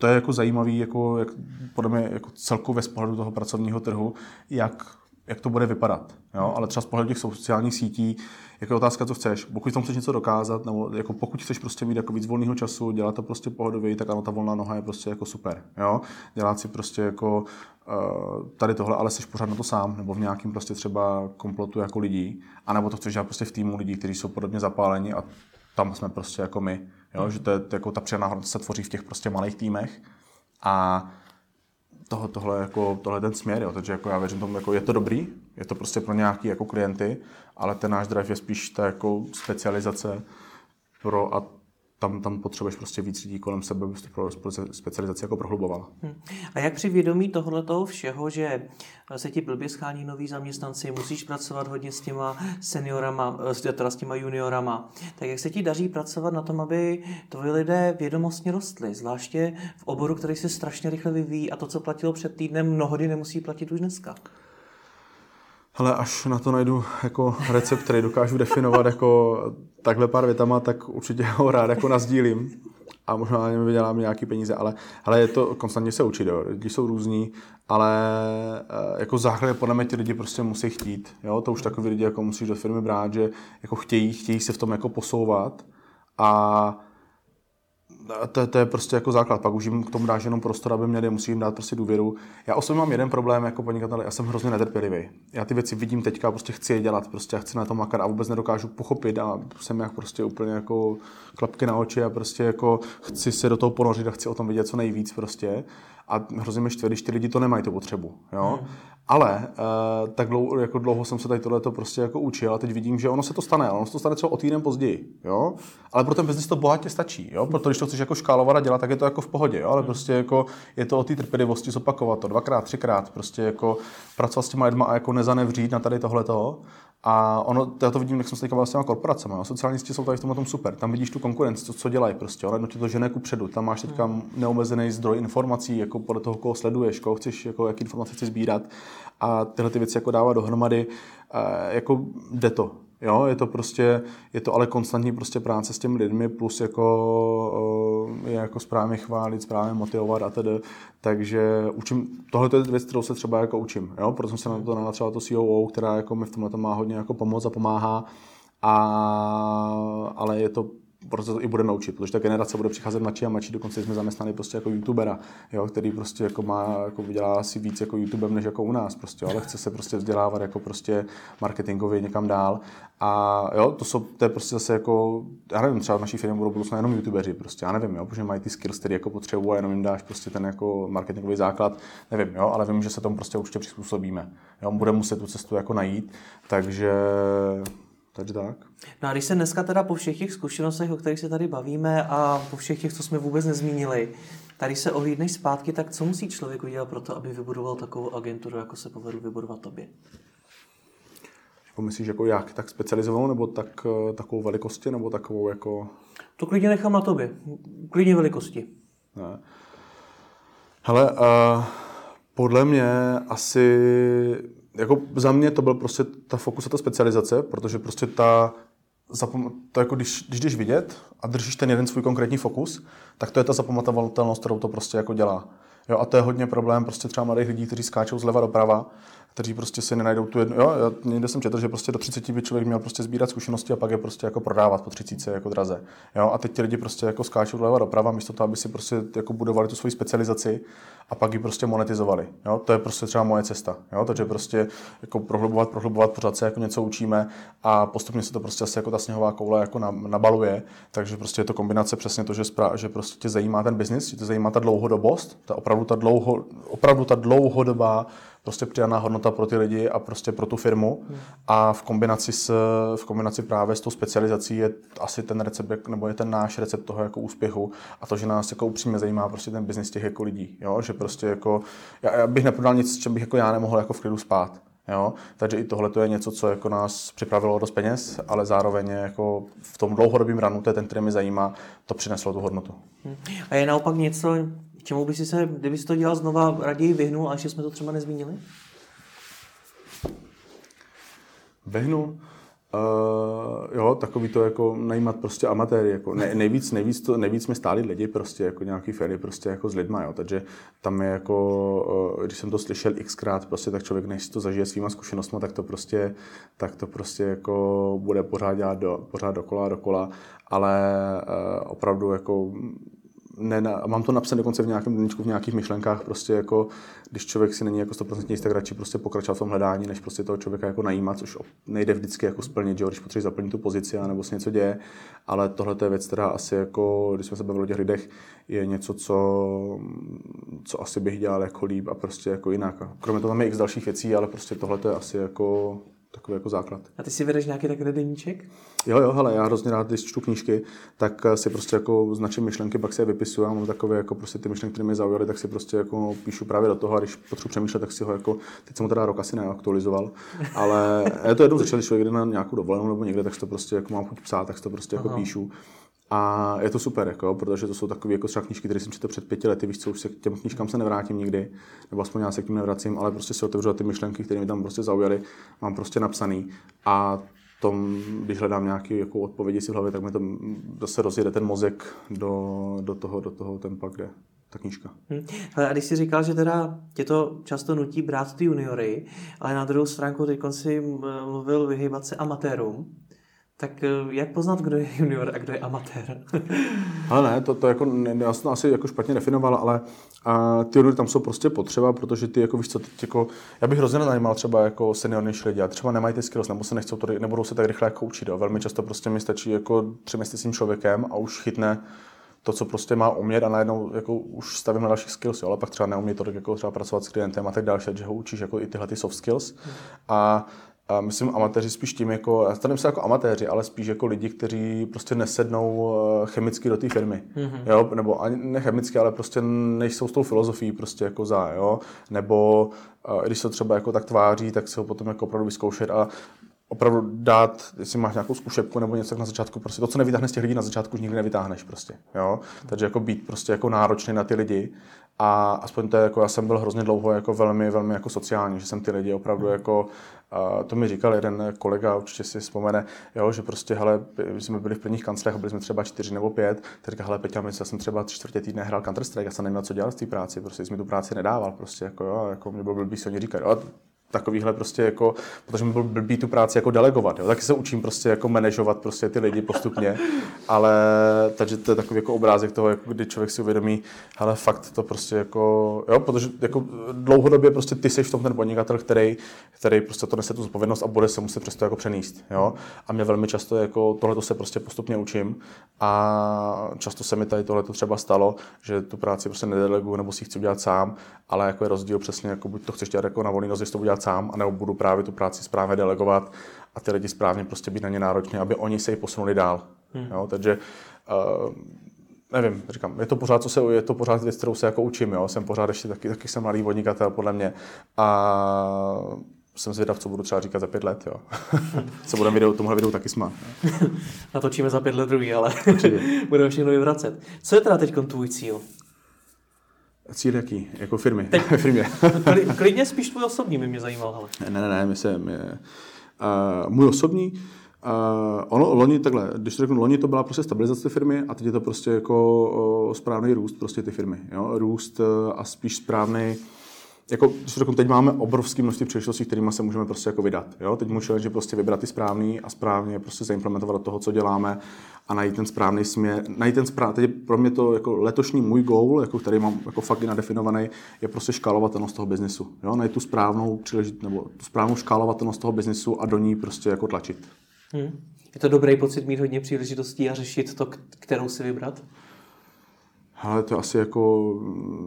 to je jako zajímavý, jako, jak, podle mě jako celkově z pohledu toho pracovního trhu, jak, jak to bude vypadat. Jo? Ale třeba z pohledu těch sociálních sítí, jako je otázka, co chceš. Pokud tam chceš něco dokázat, nebo jako pokud chceš prostě mít jako víc volného času, dělat to prostě pohodově, tak ano, ta volná noha je prostě jako super. Jo? Dělat si prostě jako uh, tady tohle, ale jsi pořád na to sám, nebo v nějakém prostě třeba komplotu jako lidí, anebo to chceš dělat prostě v týmu lidí, kteří jsou podobně zapáleni a tam jsme prostě jako my. Jo? Že to je, jako ta přidaná hodnota se tvoří v těch prostě malých týmech a toho, tohle, jako, tohle ten směr, jo. takže jako já věřím tomu, jako je to dobrý, je to prostě pro nějaký jako klienty, ale ten náš drive je spíš ta jako specializace pro a tam, tam potřebuješ prostě víc lidí kolem sebe, aby pro specializaci jako prohlubovala. Hmm. A jak při vědomí tohle toho všeho, že se ti blbě schání noví zaměstnanci, musíš pracovat hodně s těma seniorama, teda s těma juniorama, tak jak se ti daří pracovat na tom, aby tvoji lidé vědomostně rostly, zvláště v oboru, který se strašně rychle vyvíjí a to, co platilo před týdnem, mnohdy nemusí platit už dneska? Ale až na to najdu jako recept, který dokážu definovat jako takhle pár větama, tak určitě ho rád jako nazdílím a možná na něm vydělám nějaký peníze, ale, ale je to konstantně se učit, lidi jsou různí, ale eh, jako základ podle mě ti lidi prostě musí chtít, jo, to už takový lidi jako musíš do firmy brát, že jako chtějí, chtějí se v tom jako posouvat a to, to, je prostě jako základ. Pak už jim k tomu dáš jenom prostor, aby měli, musí jim dát prostě důvěru. Já osobně mám jeden problém jako podnikatel, já jsem hrozně netrpělivý. Já ty věci vidím teďka, prostě chci je dělat, prostě chci na tom makat a vůbec nedokážu pochopit a jsem jak prostě úplně jako klapky na oči a prostě jako chci se do toho ponořit a chci o tom vidět co nejvíc prostě a hrozně mi štve, když ty lidi to nemají, tu potřebu. Jo? Hmm. Ale uh, tak dlouho, jako dlouho jsem se tady tohle prostě jako učil a teď vidím, že ono se to stane, ale ono se to stane třeba o týden později. Jo? Ale pro ten biznis to bohatě stačí. Jo? Proto když to chceš jako škálovat a dělat, tak je to jako v pohodě. Jo? Ale prostě jako je to o té trpělivosti zopakovat to dvakrát, třikrát, prostě jako pracovat s těma lidma a jako nezanevřít na tady tohleto a ono, já to vidím, jak jsem se teďka s těma korporacemi. No. Sociální sítě jsou tady v tom super. Tam vidíš tu konkurenci, co, co dělají prostě. Ale ti to žene ku předu. Tam máš teďka hmm. neomezený zdroj informací, jako podle toho, koho sleduješ, koho chceš, jako, jaký informace chceš sbírat. A tyhle ty věci jako dává dohromady. E, jako jde to. Jo, je to prostě, je to ale konstantní prostě práce s těmi lidmi, plus jako, je jako správně chválit, správně motivovat a tedy. Takže učím, tohle je věc, kterou se třeba jako učím, jo, proto jsem se na to dala třeba to COO, která jako mi v tomhle má hodně jako pomoc a pomáhá, a, ale je to proto to i bude naučit, protože ta generace bude přicházet mladší a mladší, dokonce jsme zaměstnali prostě jako youtubera, jo, který prostě jako má, jako vydělá si víc jako youtubem, než jako u nás prostě, ale chce se prostě vzdělávat jako prostě marketingově někam dál. A jo, to, jsou, to je prostě zase jako, já nevím, třeba v naší firmě budou budoucna jenom youtubeři prostě, já nevím, jo, protože mají ty skills, které jako potřebují a jenom jim dáš prostě ten jako marketingový základ, nevím, jo, ale vím, že se tomu prostě určitě přizpůsobíme, jo, budeme muset tu cestu jako najít, takže takže tak. No a když se dneska teda po všech těch zkušenostech, o kterých se tady bavíme a po všech těch, co jsme vůbec nezmínili, tady se ohlídneš zpátky, tak co musí člověk udělat pro to, aby vybudoval takovou agenturu, jako se povedl vybudovat tobě? Jako myslíš jako jak? Tak specializovanou nebo tak, eh, takovou velikosti nebo takovou jako... To klidně nechám na tobě. Klidně velikosti. Ne. Hele, uh, podle mě asi jako za mě to byl prostě ta fokus a ta specializace, protože prostě ta, to jako když, když jdeš vidět a držíš ten jeden svůj konkrétní fokus, tak to je ta zapamatovatelnost, kterou to prostě jako dělá. Jo, a to je hodně problém prostě třeba mladých lidí, kteří skáčou zleva doprava kteří prostě si nenajdou tu jednu. Jo, já někde jsem četl, že prostě do 30 by člověk měl prostě sbírat zkušenosti a pak je prostě jako prodávat po 30 jako draze. Jo, a teď ti lidi prostě jako skáčou doleva doprava, místo toho, aby si prostě jako budovali tu svoji specializaci a pak ji prostě monetizovali. Jo, to je prostě třeba moje cesta. Jo, takže prostě jako prohlubovat, prohlubovat, pořád se jako něco učíme a postupně se to prostě asi jako ta sněhová koule jako nabaluje. Takže prostě je to kombinace přesně to, že, spra- že prostě tě zajímá ten biznis, že tě zajímá ta dlouhodobost, ta opravdu ta, dlouho, opravdu ta dlouhodobá prostě přidaná hodnota pro ty lidi a prostě pro tu firmu. Hmm. A v kombinaci, s, v kombinaci právě s tou specializací je asi ten recept, nebo je ten náš recept toho jako úspěchu a to, že nás jako upřímně zajímá prostě ten biznis těch jako lidí. Jo? Že prostě jako, já, já bych neprodal nic, čem bych jako já nemohl jako v klidu spát. Jo? Takže i tohle je něco, co jako nás připravilo dost peněz, ale zároveň jako v tom dlouhodobém ranu, to je ten, který mi zajímá, to přineslo tu hodnotu. Hmm. A je naopak něco, Čemu by si se, kdyby si to dělal znova, raději vyhnul, a ještě jsme to třeba nezmínili? Vyhnul? Uh, jo, takový to jako najímat prostě amatéry, jako ne, nejvíc, nejvíc, to, nejvíc mi stáli lidi prostě jako nějaký ferry prostě jako s lidma, jo, takže tam je jako, uh, když jsem to slyšel xkrát prostě, tak člověk než to zažije svýma zkušenostmi, tak to prostě, tak to prostě jako bude pořád dělat do, pořád dokola, dokola, ale uh, opravdu jako ne, mám to napsané dokonce v nějakém deníčku, v nějakých myšlenkách, prostě jako, když člověk si není jako 100% jistý, tak radši prostě pokračovat v tom hledání, než prostě toho člověka jako najímat, což nejde vždycky jako splnit, že jo, když potřebuje zaplnit tu pozici, nebo se něco děje, ale tohle je věc, která asi jako, když jsme se bavili o těch lidech, je něco, co, co asi bych dělal jako líp a prostě jako jinak. Kromě toho tam je x dalších věcí, ale prostě tohle je asi jako takový jako základ. A ty si vedeš nějaký takový deníček? Jo, jo, hele, já hrozně rád, když čtu knížky, tak si prostě jako značím myšlenky, pak si je vypisuju, já mám takové jako prostě ty myšlenky, které mě zaujaly, tak si prostě jako píšu právě do toho a když potřebuji přemýšlet, tak si ho jako, teď jsem ho teda rok asi neaktualizoval, ale je to jednou začal, když člověk jde na nějakou dovolenou nebo někde, tak to prostě jako mám chuť psát, tak si to prostě jako píšu. A je to super, jako, protože to jsou takové jako třeba knížky, které jsem četl před pěti lety, víš co, už se k těm knížkám se nevrátím nikdy, nebo aspoň já se k tím nevracím, ale prostě si otevřu ty myšlenky, které mi tam prostě zaujaly, mám prostě napsaný. A tom, když hledám nějaké jako odpovědi si v hlavě, tak mi to zase rozjede ten mozek do, do, toho, do toho tempa, kde ta knížka. Hmm. A když jsi říkal, že teda tě to často nutí brát ty juniory, ale na druhou stránku teď si mluvil vyhýbat se amatérům, Tak eh, jak poznat, kdo je junior a kdo je amatér? *laughs* ale ne, to, to jako, ne, já jsem to asi jako špatně definoval, ale a ty juniory tam jsou prostě potřeba, protože ty jako víš co, teď jako, já bych hrozně najímal třeba jako seniornější lidi, a třeba nemají ty skills, nebo se nechcou to, nebudou se tak rychle jako učit. Jo. Velmi často prostě mi stačí jako tři měsíce s tím člověkem a už chytne to, co prostě má umět a najednou jako už stavím na dalších skills, jo, ale pak třeba neumí to jako třeba pracovat s klientem a tak dále, že ho učíš jako i tyhle ty soft skills. A a myslím amatéři spíš tím jako, já to se jako amatéři, ale spíš jako lidi, kteří prostě nesednou eh, chemicky do té firmy, mm-hmm. jo, nebo ani ne chemicky, ale prostě nejsou s tou filozofií prostě jako za, jo, nebo eh, když se třeba jako tak tváří, tak se ho potom jako opravdu vyzkoušet. A opravdu dát, jestli máš nějakou zkušebku nebo něco na začátku, prostě to, co nevytáhneš z těch lidí na začátku, už nikdy nevytáhneš prostě, jo. Takže jako být prostě jako náročný na ty lidi a aspoň to je jako, já jsem byl hrozně dlouho jako velmi, velmi jako sociální, že jsem ty lidi opravdu jako, a to mi říkal jeden kolega, určitě si vzpomene, jo, že prostě, hele, my jsme byli v prvních kanclech a byli jsme třeba čtyři nebo pět, tak říká, hele, Peťa, já jsem třeba tři čtvrtě týdne hrál Counter Strike, já jsem neměl co dělat v té práci, prostě jsi mi tu práci nedával, prostě, jako jo, jako mě byl blbý si oni říkat, jo, takovýhle prostě jako, protože mi byl blbý tu práci jako delegovat, jo. Taky se učím prostě jako manažovat prostě ty lidi postupně, *laughs* ale takže to je takový jako obrázek toho, jako kdy člověk si uvědomí, ale fakt to prostě jako, jo, protože jako dlouhodobě prostě ty jsi v tom ten podnikatel, který, který prostě to nese tu zodpovědnost a bude se muset přesto jako přenést, jo. A mě velmi často jako tohle se prostě postupně učím a často se mi tady tohle třeba stalo, že tu práci prostě nedeleguju nebo si chci udělat sám, ale jako je rozdíl přesně, jako buď to chceš dělat jako na volný nozi, to udělat dělat sám, anebo budu právě tu práci správně delegovat a ty lidi správně prostě být na ně náročně, aby oni se ji posunuli dál. Hmm. Jo, takže uh, nevím, říkám, je to pořád, co se, je to pořád věc, kterou se jako učím, jo? jsem pořád ještě taky, taky jsem mladý podnikatel, podle mě. A jsem zvědav, co budu třeba říkat za pět let, jo. *laughs* co budeme video, tomuhle videu taky smát. *laughs* Natočíme za pět let druhý, ale *laughs* budeme všechno vyvracet. Co je teda teď tvůj cíl? Cíl jaký? Jako firmy? Teď, *laughs* firmě. klidně spíš tvůj osobní by mě zajímal. Ale. Ne, ne, ne, my se, my, uh, můj osobní, Uh, ono loni takhle, když to řeknu, loni to byla prostě stabilizace firmy a teď je to prostě jako uh, správný růst prostě ty firmy. Jo? Růst uh, a spíš správný jako, řeknu, teď máme obrovské množství příležitostí, kterými se můžeme prostě jako vydat. Jo? Teď můžeme že prostě vybrat ty správný a správně prostě zaimplementovat do toho, co děláme a najít ten správný směr. Najít ten správný, teď pro mě to jako letošní můj goal, jako který mám jako fakt i nadefinovaný, je prostě škálovatelnost toho biznesu. Jo? Najít tu správnou příležitost nebo tu správnou škálovatelnost toho biznesu a do ní prostě jako tlačit. Hmm. Je to dobrý pocit mít hodně příležitostí a řešit to, kterou si vybrat? Ale to asi jako,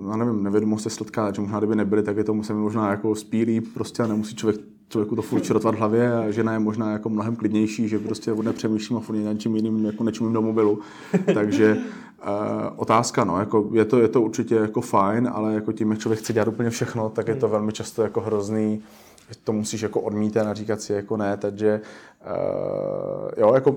já nevím, nevědomost se sladká, že možná kdyby nebyly, tak je to musím možná jako spílí prostě a nemusí člověk člověku to furt *laughs* čerotvat v hlavě a žena je možná jako mnohem klidnější, že prostě od nepřemýšlím a furt něčím jiným jako nečumím do mobilu. *laughs* Takže uh, otázka, no, jako je to, je to určitě jako fajn, ale jako tím, jak člověk chce dělat úplně všechno, tak je to velmi často jako hrozný, to musíš jako odmítat a říkat si jako ne, takže uh, jo, jako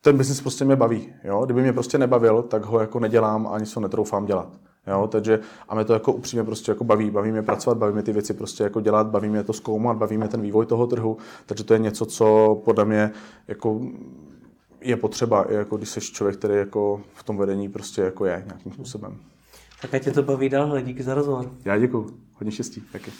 ten biznis prostě mě baví. Jo? Kdyby mě prostě nebavil, tak ho jako nedělám a ani se ho netroufám dělat. Jo? Takže, a mě to jako upřímně prostě jako baví. Baví mě pracovat, baví mě ty věci prostě jako dělat, baví mě to zkoumat, baví mě ten vývoj toho trhu. Takže to je něco, co podle mě jako je potřeba, jako když jsi člověk, který jako v tom vedení prostě jako je nějakým způsobem. Tak ať tě to baví dál, díky za rozhovor. Já děkuji, hodně štěstí, taky.